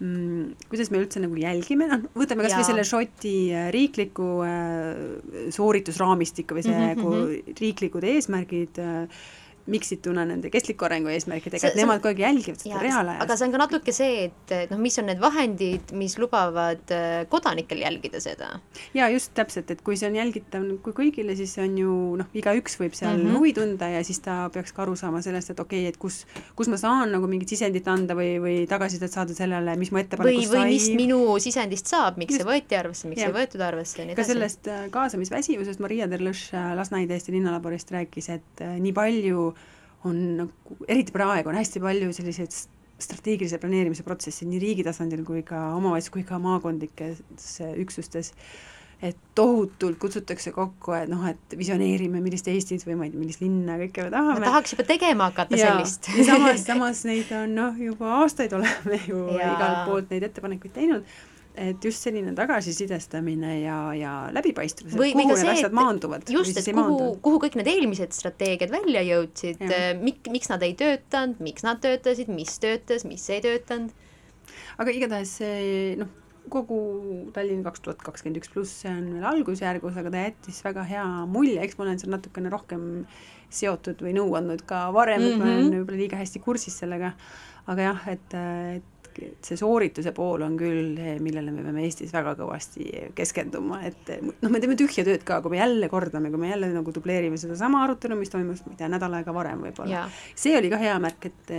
mm, kuidas me üldse nagu jälgime, noh, võtame kas või selle Šoti äh, riikliku äh, sooritusraamistiku või see mm -hmm. riiklikud eesmärgid äh, miksituna nende kestliku arengu eesmärkidega, et nemad kogu aeg jälgivad seda reaalajas. aga see on ka natuke see, et noh, mis on need vahendid, mis lubavad äh, kodanikel jälgida seda. jaa, just täpselt, et kui see on jälgitav kui kõigile, siis on ju noh, igaüks võib seal mm -hmm. huvi tunda ja siis ta peaks ka aru saama sellest, et okei okay,, et kus, kus ma saan nagu mingit sisendit anda või, või tagasisidet saada sellele, mis mu ettepanekust sai. või mis minu sisendist saab, miks just. see võeti arvesse, miks ja. ei võetud arvesse ja nii edasi. ka sellest äh, kaasamisväsimusest Maria Terlõš äh, Lasnaide Eesti linnalaborist rääkis, et nii palju on nagu, eriti praegu on hästi palju selliseid strateegilise planeerimise protsessi nii riigi tasandil kui ka omavalitsus kui ka maakondlikes üksustes, et tohutult kutsutakse kokku, et noh, et visioneerime, millist Eestit või ma ei tea, millist linna, kõike me tahame. ma tahaks juba tegema hakata ja, sellist. ja samas, samas neid on noh, juba aastaid oleme ju igalt poolt neid ettepanekuid teinud et just selline tagasisidestamine ja, ja läbipaistvus, kuhu need asjad maanduvad. just, et kuhu, kuhu kõik need eelmised strateegiad välja jõudsid, mik-, miks nad ei töötanud, miks nad töötasid, mis töötas, mis ei töötanud. aga igatahes see noh, kogu Tallinn kaks tuhat kakskümmend üks pluss, see on veel algusjärgus, aga ta jättis väga hea mulje, eks ma olen seal natukene rohkem seotud või nõu andnud ka varem mm, -hmm. et ma olen mhm. võib-olla liiga hästi kursis sellega, aga jah, et et see soorituse pool on küll, millele me peame Eestis väga kõvasti keskenduma, et noh, me teeme tühja tööd ka, kui me jälle kordame, kui me jälle nagu dubleerime sedasama arutelu, mis toimus, ma ei tea, nädal aega varem võib-olla. see oli ka hea märk, et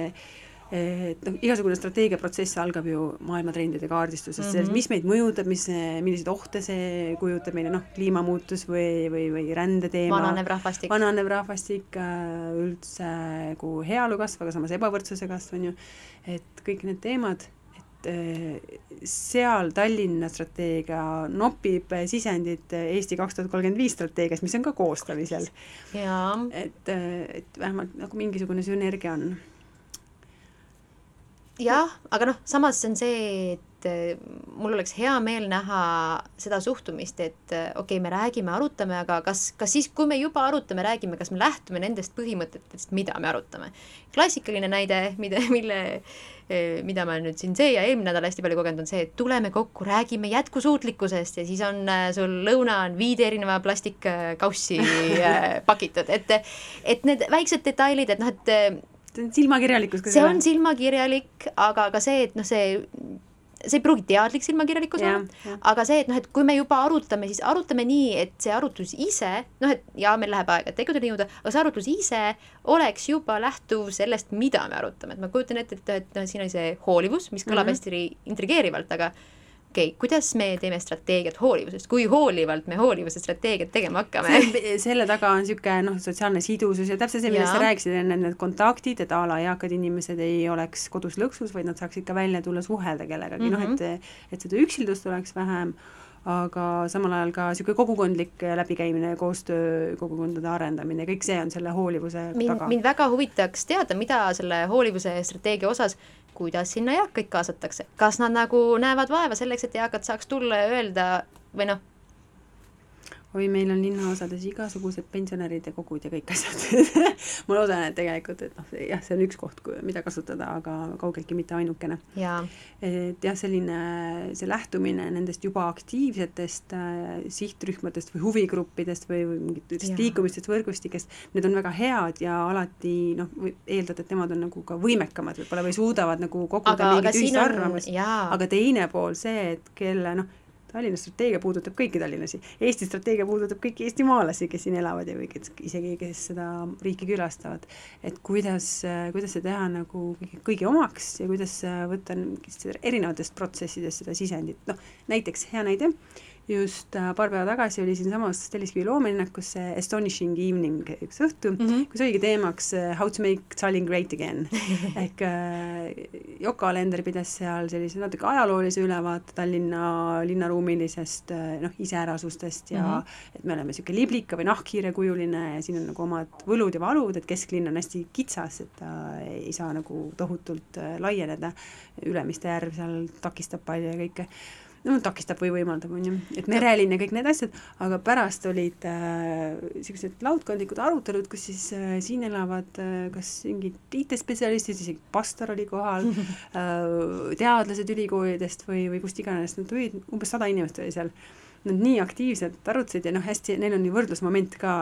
et noh, igasugune strateegiaprotsess algab ju maailmatrendide kaardistusest mm, -hmm. sellest, mis meid mõjutab, mis, milliseid ohte see kujutab meile, noh, kliimamuutus või, või, või rändeteema. vananev rahvastik. vananev rahvastik, äh, üldse nagu heaolu kasv, aga samas ebavõrdsuse kasv, on ju, et kõik need teemad, et äh, seal Tallinna strateegia nopib sisendit Eesti kaks tuhat kolmkümmend viis strateegias, mis on ka koostamisel. et, äh, et vähemalt nagu mingisugune sünergia on jah, aga noh, samas on see, et eh, mul oleks hea meel näha seda suhtumist, et eh, okei okay,, me räägime, arutame, aga kas, kas siis, kui me juba arutame, räägime, kas me lähtume nendest põhimõtetest, mida me arutame. klassikaline näide, mida, mille, eh, mida ma nüüd siin see ja eelmine nädal hästi palju kogenud, on see, et tuleme kokku, räägime jätkusuutlikkusest ja siis on sul lõuna on viide erineva plastikkaussi pakitud, et et need väiksed detailid, et noh, et see on silmakirjalikkus see on silmakirjalik, aga ka see, et noh, see see ei pruugi teadlik silmakirjalikkus olla, aga see, et noh, et kui me juba arutame, siis arutame nii, et see arutlus ise, noh, et jaa, meil läheb aega, tegudeni jõuda, aga see arutlus ise oleks juba lähtuv sellest, mida me arutame, et ma kujutan ette, et, et noh, siin oli see hoolivus, mis kõlab mm -hmm. hästi intrigeerivalt, aga okei okay,, kuidas me teeme strateegiat hoolivusest, kui hoolivalt me hoolivuse strateegiat tegema hakkame? selle taga on niisugune noh, sotsiaalne sidusus ja täpselt see, millest sa rääkisid enne, need kontaktid, et a la eakad inimesed ei oleks kodus lõksus, vaid nad saaksid ka välja tulla, suhelda kellegagi mm, -hmm. noh et, et seda üksildust oleks vähem, aga samal ajal ka niisugune kogukondlik läbikäimine ja koostöö, kogukondade arendamine, kõik see on selle hoolivuse mind, taga. mind väga huvitaks teada, mida selle hoolivuse strateegia osas kuidas sinna eakaid kaasatakse, kas nad nagu näevad vaeva selleks, et eakad saaks tulla ja öelda või noh, oi, meil on linnaosades igasugused pensionäride kogud ja kõik asjad. Ma loodan, et tegelikult, et noh, jah, see on üks koht, mida kasutada, aga kaugeltki mitte ainukene. et jah, selline, see lähtumine nendest juba aktiivsetest äh, sihtrühmadest või huvigruppidest või, või mingitest liikumistest, võrgustikest, need on väga head ja alati noh, eeldad, et nemad on nagu ka võimekamad võib-olla või suudavad nagu koguda mingit ühist arvamust, aga teine pool see, et kelle noh, Tallinna strateegia puudutab kõiki tallinlasi, Eesti strateegia puudutab kõiki eestimaalasi, kes siin elavad ja või kes isegi, kes seda riiki külastavad. et kuidas, kuidas see teha nagu kõigi, omaks ja kuidas võtta erinevatest protsessidest seda sisendit, noh näiteks hea näide just äh, paar päeva tagasi oli siinsamas Telliskivi loomelinnakus see Astonishing Evening üks õhtu mm, -hmm. kus oligi teemaks äh, How to make Tallinn great again ehk äh, Yoko Alender pidas seal sellise natuke ajaloolise ülevaate Tallinna linnaruumilisest äh, noh, iseärasustest ja mm -hmm. et me oleme niisugune liblika või nahkhiirekujuline ja siin on nagu omad võlud ja valud, et kesklinn on hästi kitsas, et ta ei saa nagu tohutult laieneda, Ülemiste järv seal takistab palju ja kõike no takistab või võimaldab, on ju, et merelinn ja kõik need asjad, aga pärast olid niisugused äh, laudkondlikud arutelud, kus siis äh, siin elavad äh, kas mingid IT-spetsialistid, isegi pastor oli kohal äh,, teadlased ülikoolidest või, või kust iganes. Nad tulid, umbes sada inimest oli seal. Nad nii aktiivselt arutasid ja noh, hästi, neil on ju võrdlusmoment ka,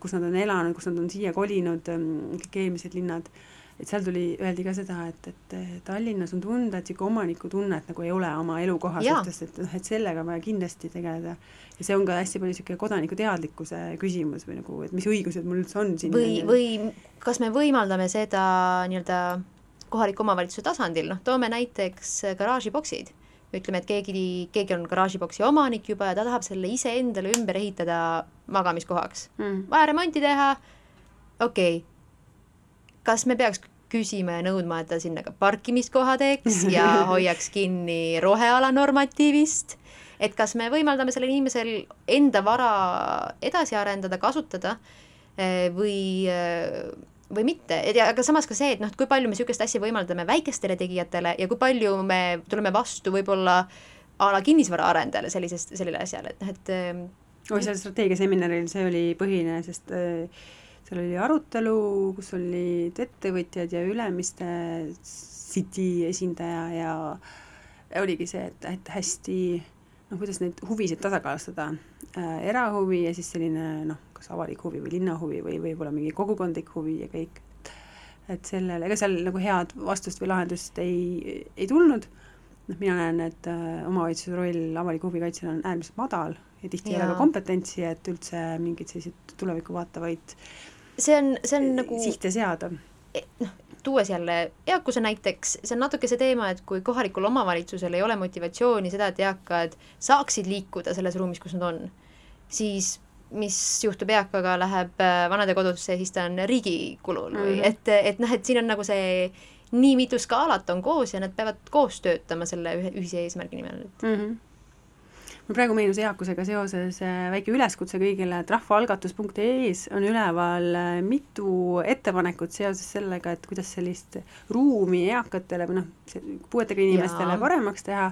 kus nad on elanud, kus nad on siia kolinud, ähm, kõik eelmised linnad et seal tuli, öeldi ka seda, et, et Tallinnas on tunda, et niisugune omanikutunnet nagu ei ole oma elukoha suhtes, et noh, et sellega on vaja kindlasti tegeleda. ja see on ka hästi palju niisugune kodaniku teadlikkuse küsimus või nagu, et mis õigused mul üldse on siin. või, või kas me võimaldame seda nii-öelda kohaliku omavalitsuse tasandil, noh, toome näiteks garaažiboksid ütleme, et keegi, keegi on garaažiboksi omanik juba ja ta tahab selle iseendale ümber ehitada magamiskohaks mm.. vaja remonti teha, okei okay., kas me peaks küsima ja nõudma, et ta sinna ka parkimiskoha teeks ja hoiaks kinni roheala normatiivist, et kas me võimaldame sellel inimesel enda vara edasi arendada, kasutada eh, või eh, või mitte, aga samas ka see, et noh, et kui palju me niisugust asja võimaldame väikestele tegijatele ja kui palju me tuleme vastu võib-olla a la kinnisvaraarendajale sellisest, sellele asjale, et noh, et eh, oi, seal strateegiaseminaril see oli põhiline, sest äh, seal oli arutelu, kus olid ettevõtjad ja Ülemiste City esindaja ja oligi see, et, et hästi noh, kuidas neid huvisid tasakaalustada. Äh,, erahuvi ja siis selline noh, kas avalik huvi või linnahuvi või võib-olla mingi kogukondlik huvi ja kõik. et sellele, ega seal nagu head vastust või lahendust ei, ei tulnud, noh, mina näen, et äh, omavalitsuse roll avaliku huvi kaitsel on äärmiselt madal ja tihti ei ole ka kompetentsi, et üldse mingeid selliseid tulevikku vaatavaid see on, see on nagu sihte seada. E, noh, tuues jälle eakuse näiteks, see on natuke see teema, et kui kohalikul omavalitsusel ei ole motivatsiooni seda, et eakad saaksid liikuda selles ruumis, kus nad on, siis mis juhtub eakaga, läheb äh, vanadekodusse, siis ta on riigi kulul või mm -hmm. et, et noh, et siin on nagu see nii mitu skaalat on koos ja nad peavad koos töötama selle ühe ühise eesmärgi nimel, et mm. -hmm mul praegu meenus eakusega seoses äh, väike üleskutse kõigile, et rahvaalgatus.ee-s on üleval äh, mitu ettepanekut seoses sellega, et kuidas sellist ruumi eakatele või noh, puuetega inimestele Jaa. paremaks teha,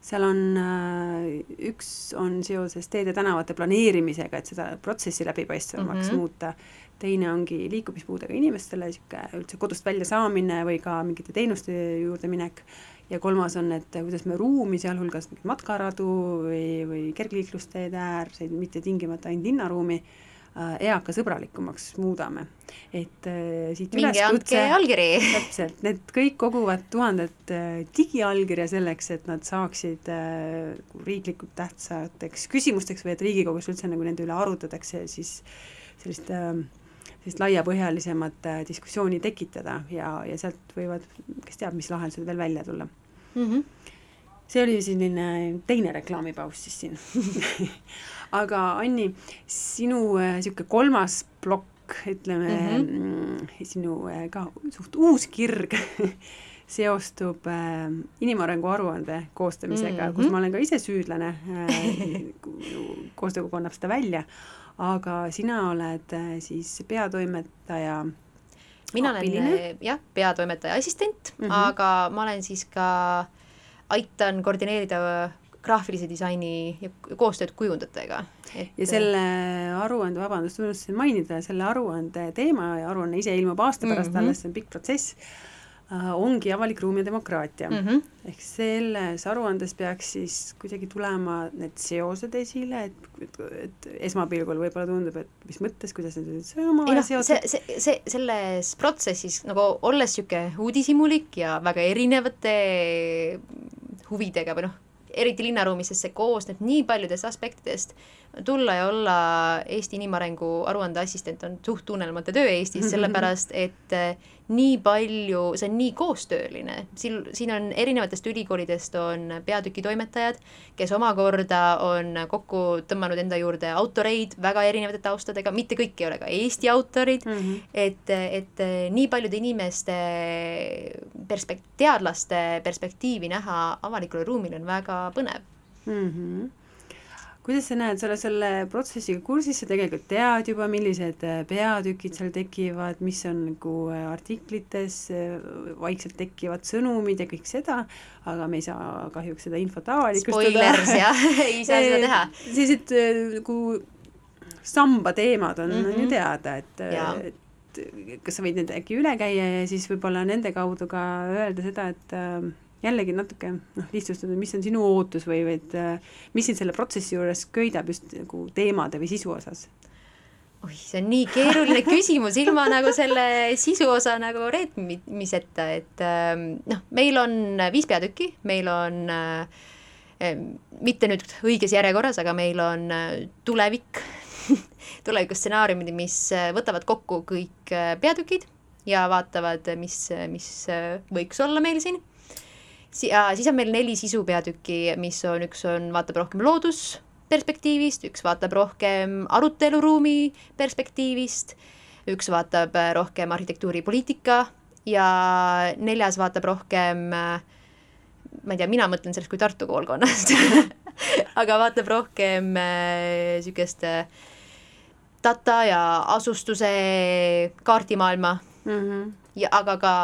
seal on äh, üks on seoses teede tänavate planeerimisega, et seda protsessi läbipaistvamaks mm -hmm. muuta, teine ongi liikumispuudega inimestele niisugune üldse kodust välja saamine või ka mingite teenuste juurde minek. Ja kolmas on, et kuidas me ruumi, sealhulgas mingit matkaradu või, või kergliiklusteede äärseid, mitte tingimata ainult linnaruumi äh,, eakasõbralikumaks muudame. et äh, siit minge andke allkiri. Täpselt, need kõik koguvad tuhandet äh, digiallkirja selleks, et nad saaksid äh, riiklikult tähtsateks küsimusteks või et Riigikogus üldse nagu nende üle arutatakse, siis sellist äh, sellist laiapõhjalisemat äh, diskussiooni tekitada ja, ja sealt võivad, kes teab, mis lahendused veel välja tulla mm. -hmm. see oli selline teine reklaamipaus siis siin aga Anni, sinu niisugune kolmas plokk, ütleme mm, -hmm. sinu ka suht uus kirg seostub äh, inimarengu aruande koostamisega mm, -hmm. kus ma olen ka ise süüdlane äh,, koostöökogu annab seda välja, aga sina oled äh, siis peatoimetaja mina olen äh, jah, peatoimetaja assistent mm, -hmm. aga ma olen siis ka, aitan koordineerida graafilise disaini ja koostööd kujundajatega et.... ja selle aruande, vabandust, unustasin mainida, selle aruande teema ja aruanne ise ilmub aasta pärast mm -hmm. alles, see on pikk protsess ongi avalik ruum ja demokraatia mm. -hmm. ehk selles aruandes peaks siis kuidagi tulema need seosed esile, et, et, et esmapilgul võib-olla tundub, et mis mõttes, kuidas need üldse omavahel no, seotud. see, see, see, selles protsessis nagu olles niisugune uudishimulik ja väga erinevate huvidega või noh, eriti linnaruumis, sest see koosneb nii paljudest aspektidest, tulla ja olla Eesti inimarengu aruande assistent on suht tunnelmatu töö Eestis, sellepärast et nii palju, see on nii koostööline, siin, siin on erinevatest ülikoolidest on peatükitoimetajad, kes omakorda on kokku tõmmanud enda juurde autoreid väga erinevate taustadega, mitte kõik ei ole ka Eesti autorid mm, -hmm. et, et nii paljude inimeste perspekt-, teadlaste perspektiivi näha avalikule ruumile on väga põnev mm. -hmm kuidas sa näed, sa oled selle protsessiga kursis, sa tegelikult tead juba, millised äh, peatükid seal tekivad, mis on nagu äh, artiklites äh, vaikselt tekivad sõnumid ja kõik seda, aga me ei saa kahjuks seda infot avalikustada. Spoilers jah ei saa seda teha. sellised nagu samba teemad on mm, -hmm. on ju mhm. teada, et, et kas sa võid need äkki üle käia ja siis võib-olla nende kaudu ka öelda seda, et äh, jällegi natuke noh, lihtsustada, mis on sinu ootus või, või et äh, mis sind selle protsessi juures köidab just nagu teemade või sisu osas? oih, see on nii keeruline küsimus ilma nagu selle sisu osa nagu reetmiseta, et ähm, noh, meil on viis peatükki, meil on äh, mitte nüüd õiges järjekorras, aga meil on äh, tulevik tulevikustsenaariumid, mis võtavad kokku kõik peatükid ja vaatavad, mis, mis võiks olla meil siin si-, siis on meil neli sisupeatükki, mis on, üks on, vaatab rohkem loodusperspektiivist, üks vaatab rohkem aruteluruumi perspektiivist, üks vaatab äh, rohkem arhitektuuripoliitika ja neljas vaatab rohkem ma ei tea, mina mõtlen sellest kui Tartu koolkonnast aga vaatab rohkem niisugust äh, äh, data ja asustuse kaardimaailma mm. -hmm. ja aga ka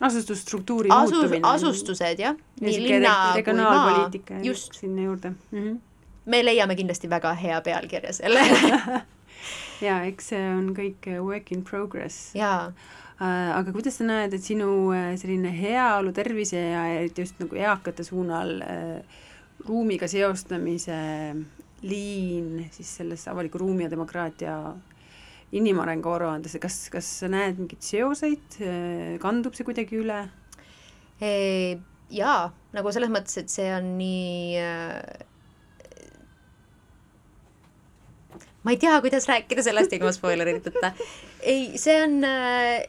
asustusstruktuuri Asus, muutumine. asustused jah, nii linna kui maa, just. sinna juurde mm. -hmm. me leiame kindlasti väga hea pealkirja sellele jaa, eks see on kõik work in progress. jaa äh, aga kuidas sa näed, et sinu äh, selline heaolu, tervise ja eriti just nagu eakate suunal äh, ruumiga seostamise liin siis selles avaliku ruumi ja demokraatia inimarengu aruandes, kas, kas sa näed mingeid seoseid, kandub see kuidagi üle? Jaa, nagu selles mõttes, et see on nii äh, ma ei tea, kuidas rääkida sellest ilma spoileriteta. ei, see on äh,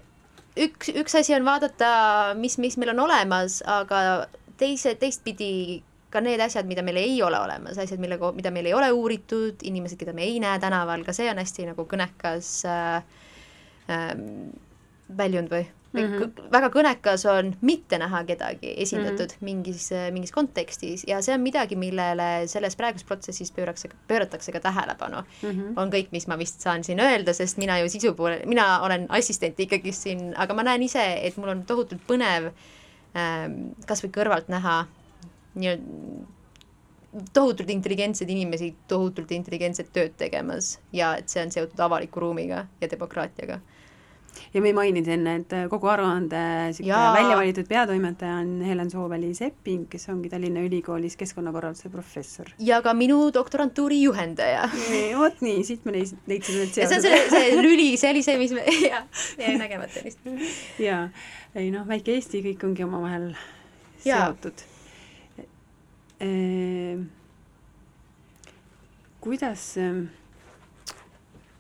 üks, üks asi on vaadata, mis, mis meil on olemas, aga teise, teistpidi ka need asjad, mida meil ei ole olemas, asjad, mille, mida meil ei ole uuritud, inimesed, keda me ei näe tänaval, ka see on hästi nagu kõnekas äh, äh, väljund või mm -hmm. väga kõnekas on mitte näha kedagi esindatud mm -hmm. mingis, mingis kontekstis ja see on midagi, millele selles praeguses protsessis pöörakse, pööratakse ka tähelepanu mm. -hmm. on kõik, mis ma vist saan siin öelda, sest mina ju sisu poole, mina olen assistent ikkagi siin, aga ma näen ise, et mul on tohutult põnev ähm, kas või kõrvalt näha nii-öelda tohutult intelligentsed inimesi tohutult intelligentset tööd tegemas ja et see on seotud avaliku ruumiga ja demokraatiaga. ja me ei maininud enne, et kogu aruande välja valitud peatoimetaja on Helen Sooväli-Sepping, kes ongi Tallinna Ülikoolis keskkonnakorralduse professor. ja ka minu doktorantuuri juhendaja. vot nii, siit me leidsime need seosed. see on see, see lüli, see oli see, mis me, jah, jäi nägemata vist. jaa, ei noh, väike Eesti, kõik ongi omavahel seotud kuidas, ehm,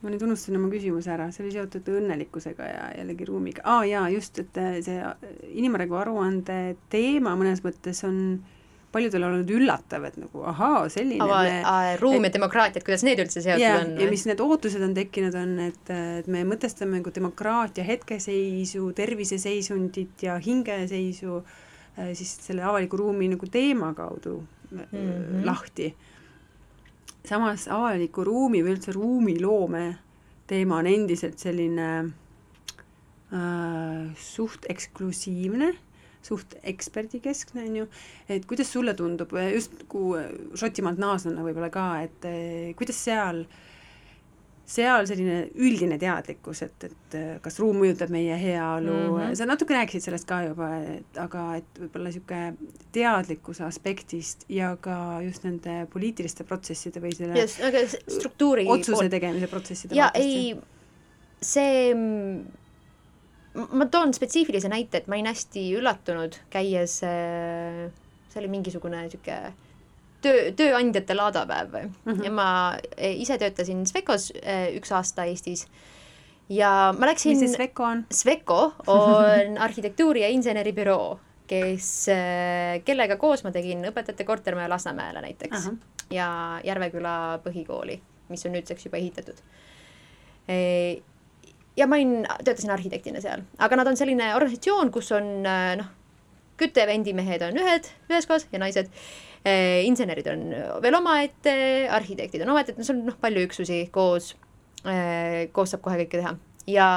ma nüüd unustasin oma küsimuse ära, see oli seotud õnnelikkusega ja jällegi ruumiga, aa ah, jaa, just, et eh, see eh, inimarengu aruande teema mõnes mõttes on paljudel olnud üllatav, et nagu ahaa, selline Ava, me, ruum ja demokraatia, et kuidas need üldse seotud yeah, on? ja mis need ootused on tekkinud, on, et, et me mõtestame nagu demokraatia hetkeseisu, terviseseisundit ja hingeseisu äh, siis selle avaliku ruumi nagu teema kaudu mm -hmm. lahti. samas avaliku ruumi või üldse ruumiloome teema on endiselt selline äh, suht eksklusiivne suht eksperdikeskne, on ju, et kuidas sulle tundub, just kui Šotimaalt naasnuna võib-olla ka, et eh, kuidas seal, seal selline üldine teadlikkus, et, et kas ruum mõjutab meie heaolu mm, -hmm. sa natuke rääkisid sellest ka juba, et aga et võib-olla niisugune teadlikkuse aspektist ja ka just nende poliitiliste protsesside või selle yes, aga struktuuri otsuse pool. tegemise protsesside ja ei, see ma toon spetsiifilise näite, et ma olin hästi üllatunud, käies, äh, see oli mingisugune niisugune töö, tööandjate laadapäev mm -hmm. ja ma e, ise töötasin Svekos äh, üks aasta Eestis ja ma läksin mis see Sveko on? Sveko on arhitektuuri- ja inseneribüroo, kes, äh, kellega koos ma tegin õpetajate kortermaja Lasnamäele näiteks uh -huh. ja Järveküla põhikooli, mis on nüüdseks juba ehitatud e, ja ma olin, töötasin arhitektina seal, aga nad on selline organisatsioon, kus on noh, kütte- ja vendimehed on ühed, ühes kohas ja naised. Insenerid on veel omaette, arhitektid on omaette, et seal on noh, palju üksusi koos eh,, koos saab kohe kõike teha. ja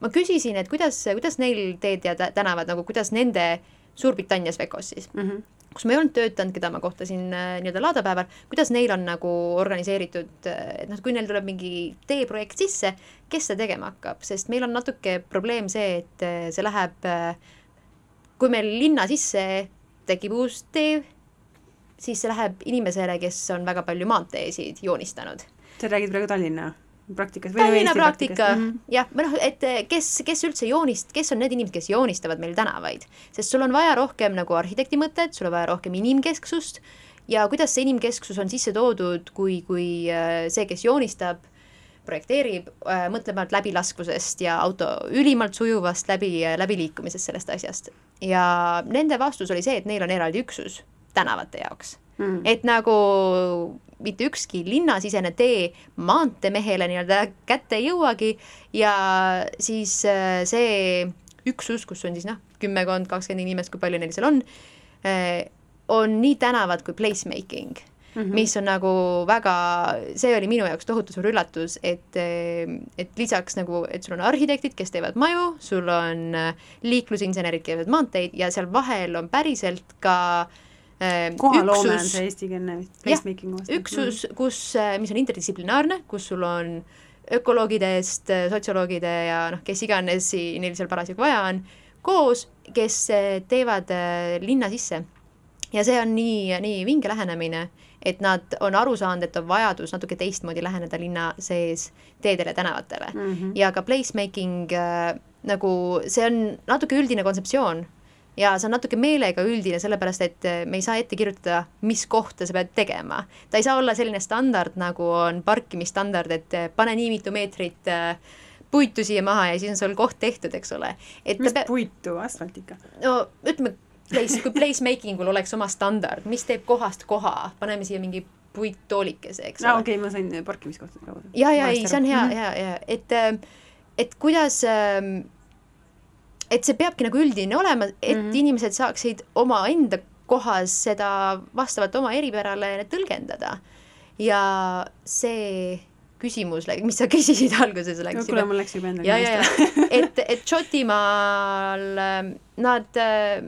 ma küsisin, et kuidas, kuidas neil teed ja tänavad nagu, kuidas nende Suurbritannias Vekos siis mm. -hmm kus ma ei olnud töötanud, keda ma kohtasin nii-öelda laadapäeval, kuidas neil on nagu organiseeritud, et noh, kui neil tuleb mingi teeprojekt sisse, kes seda tegema hakkab, sest meil on natuke probleem see, et see läheb, kui meil linna sisse tekib uus tee, siis see läheb inimesele, kes on väga palju maanteesid joonistanud. sa räägid praegu Tallinna? praktikas või Tallinna praktika mm -hmm. jah, või noh, et eh, kes, kes üldse joonist-, kes on need inimesed, kes joonistavad meil tänavaid, sest sul on vaja rohkem nagu arhitekti mõtet, sul on vaja rohkem inimkesksust ja kuidas see inimkesksus on sisse toodud, kui, kui eh, see, kes joonistab, projekteerib, eh, mõtleb ainult läbilaskvusest ja auto ülimalt sujuvast läbi, läbiliikumisest sellest asjast. ja nende vastus oli see, et neil on eraldi üksus tänavate jaoks mm.. et nagu mitte ükski linnasisene tee maanteemehele nii-öelda kätte ei jõuagi ja siis äh, see üksus, kus on siis noh, kümmekond, kakskümmend inimest, kui palju neil seal on, äh, on nii tänavad kui placemaking mm, -hmm. mis on nagu väga, see oli minu jaoks tohutu suur üllatus, et, äh, et lisaks nagu, et sul on arhitektid, kes teevad maju, sul on liiklusinsenerid, kes teevad maanteid ja seal vahel on päriselt ka äh, Äh, kohaloome on see eestikeelne placemaking üksus, kus, äh, mis on interdistsiplinaarne, kus sul on ökoloogidest, äh, sotsioloogide ja noh, kes iganes neil seal parasjagu vaja on, koos, kes teevad linna sisse. ja see on nii, nii vinge lähenemine, et nad on aru saanud, et on vajadus natuke teistmoodi läheneda linna sees teedele, tänavatele mm. -hmm. ja ka placemaking äh, nagu see on natuke üldine kontseptsioon ja see on natuke meelega üldine, sellepärast et eh, me ei saa ette kirjutada, mis kohta sa pead tegema. ta ei saa olla selline standard, nagu on parkimisstandard, et eh, pane nii mitu meetrit eh, puitu siia maha ja siis on sul koht tehtud, eks ole. mis pe... puitu, asfalt ikka? no ütleme, place, kui placemaking ul oleks oma standard, mis teeb kohast koha, paneme siia mingi puittoolikese, eks ole. okei okay,, ma sain parkimiskohtade kaudu. ja, ja ei, see on hea, hea, hea, et, et kuidas äh, et see peabki nagu üldine olema, et mm -hmm. inimesed saaksid omaenda kohas seda vastavalt oma eripärale tõlgendada. ja see küsimus, mis sa küsisid alguses, läks no, kuule, mul läks juba endale meelest. et, et Šotimaal ähm, nad äh,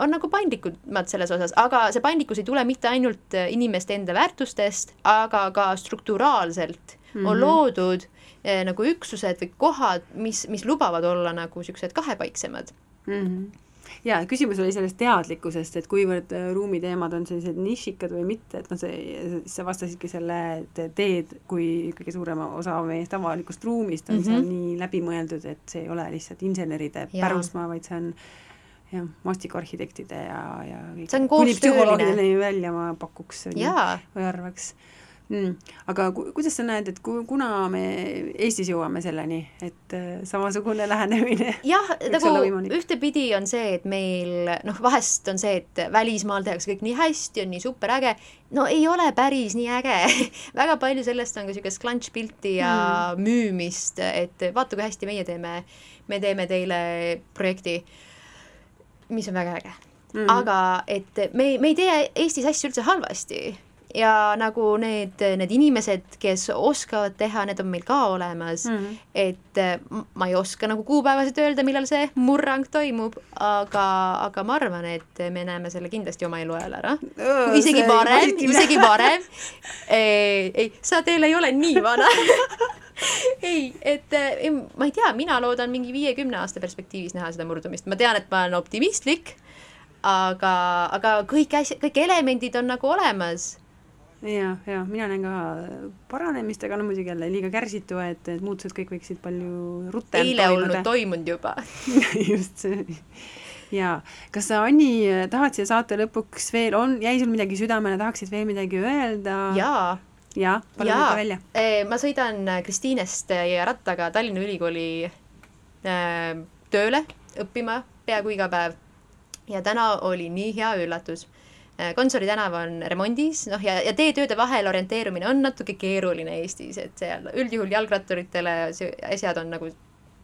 on nagu paindlikumad selles osas, aga see paindlikkus ei tule mitte ainult äh, inimeste enda väärtustest, aga ka strukturaalselt mm -hmm. on mhm. loodud eh, nagu üksused või kohad, mis, mis lubavad olla nagu niisugused kahepaiksemad mm. -hmm ja küsimus oli sellest teadlikkusest, et kuivõrd äh, ruumiteemad on sellised nišikad või mitte, et noh, see, sa vastasidki selle, et teed kui kõige suurema osa meie avalikust ruumist on mm -hmm. seal nii läbimõeldud, et see ei ole lihtsalt inseneride ja. pärusmaa, vaid see on jah, maastikuarhitektide ja, ja see on koostööline. välja ma pakuks või arvaks mm.. aga ku, kuidas sa näed, et ku, kuna me Eestis jõuame selleni, et äh, samasugune lähenemine jah, nagu ühtepidi on see, et meil noh, vahest on see, et välismaal tehakse kõik nii hästi, on nii superäge, no ei ole päris nii äge väga palju sellest on ka niisugust klantšpilti ja mm. müümist, et vaata, kui hästi meie teeme, me teeme teile projekti, mis on väga äge mm. -hmm. aga et me, me ei tee Eestis asju üldse halvasti ja nagu need, need inimesed, kes oskavad teha, need on meil ka olemas mm, -hmm. et ma ei oska nagu kuupäevaselt öelda, millal see murrang toimub, aga, aga ma arvan, et me näeme selle kindlasti oma eluajal ära. isegi varem, isegi varem. ei, sa teil ei ole nii vana ei, et ei, ma ei tea, mina loodan mingi viiekümne aasta perspektiivis näha seda murdumist, ma tean, et ma olen optimistlik, aga, aga kõik asjad, kõik elemendid on nagu olemas ja, ja mina näen ka paranemist, aga no muidugi jälle liiga kärsitu, et, et muutused kõik võiksid palju rutem eile olnud toimunud juba just see. jaa, kas sa, Anni, tahad siia saate lõpuks veel, on, jäi sul midagi südamele, tahaksid veel midagi öelda? jaa jaa, palun ütle välja. ma sõidan Kristiinest ja rattaga Tallinna Ülikooli äh, tööle õppima peaaegu iga päev. ja täna oli nii hea üllatus Äh, Gonsiori tänav on remondis, noh ja, ja teetööde vahel orienteerumine on natuke keeruline Eestis, et seal üldjuhul jalgratturitele asjad on nagu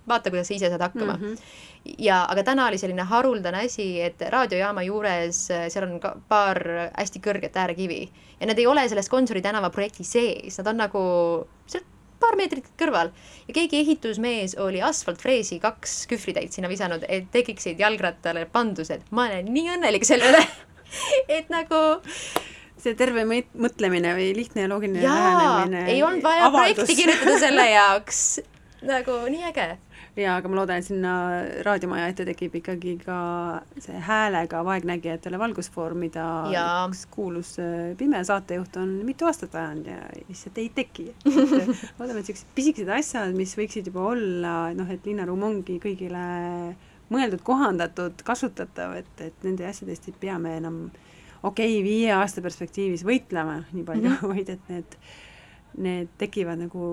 vaata, kuidas sa ise saad hakkama mm. -hmm. ja, aga täna oli selline haruldane asi, et raadiojaama juures, äh, seal on ka paar hästi kõrget äärekivi ja need ei ole selles Gonsiori tänava projekti sees, nad on nagu sealt paar meetrit kõrval ja keegi ehitusmees oli asfaltfreesi kaks kühvritäit sinna visanud, et tekiksid jalgrattale pandused. ma olen nii õnnelik selle üle et nagu see terve mõtlemine või lihtne ja loogiline lähenemine. ei olnud vaja avaldus. projekti kirjutada selle jaoks, nagu nii äge. jaa, aga ma loodan, et sinna raadiomaja ette tekib ikkagi ka see häälega vaegnägijatele valgusfoor, mida ja. üks kuulus äh, pime saatejuht on mitu aastat ajanud ja lihtsalt ei teki. loodame, et niisugused pisikesed asjad, mis võiksid juba olla, noh, et linnaruum ongi kõigile mõeldud, kohandatud, kasutatav, et, et nende asjade eest ei pea me enam okei okay,, viie aasta perspektiivis võitlema nii palju mm, -hmm. vaid et need, need tekivad nagu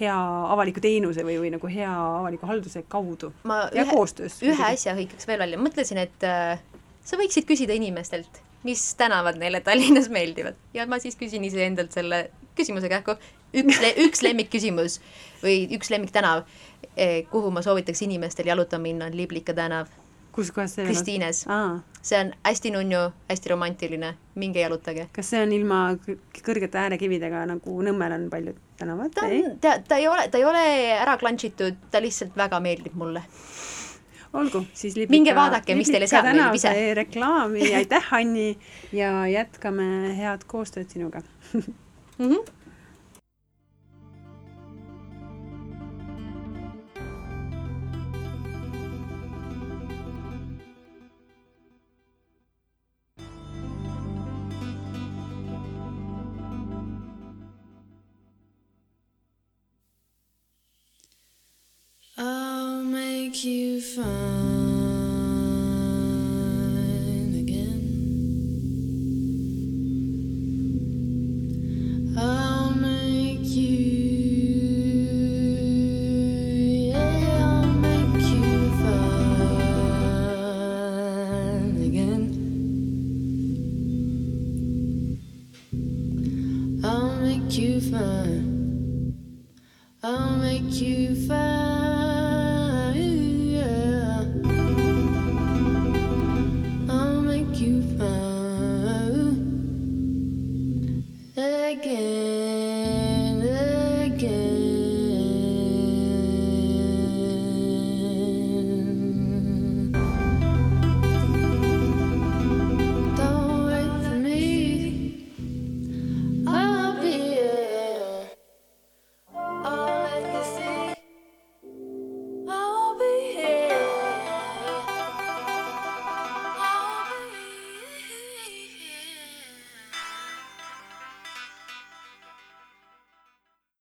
hea avaliku teenuse või, või nagu hea avaliku halduse kaudu ma ja ühe, koostöös. ühe asja hõikaks veel välja, mõtlesin, et äh, sa võiksid küsida inimestelt, mis tänavad neile Tallinnas meeldivad ja ma siis küsin iseendalt selle küsimuse kähku, üks le-, üks lemmikküsimus või üks lemmikttänav Eh, kuhu ma soovitaks inimestel jalutama minna, on Liblika tänav. kus kohas see on? Kristiines. see on hästi nunnu, hästi romantiline, minge jalutage. kas see on ilma kõrgete äärekividega, nagu Nõmmel on paljud tänavad? ta on, ta, ta ei ole, ta ei ole ära klantšitud, ta lihtsalt väga meeldib mulle olgu, siis Liblika, minge vaadake, mis teile sealt meeldib ise. reklaami, aitäh, Anni, ja jätkame head koostööd sinuga mm. -hmm. Make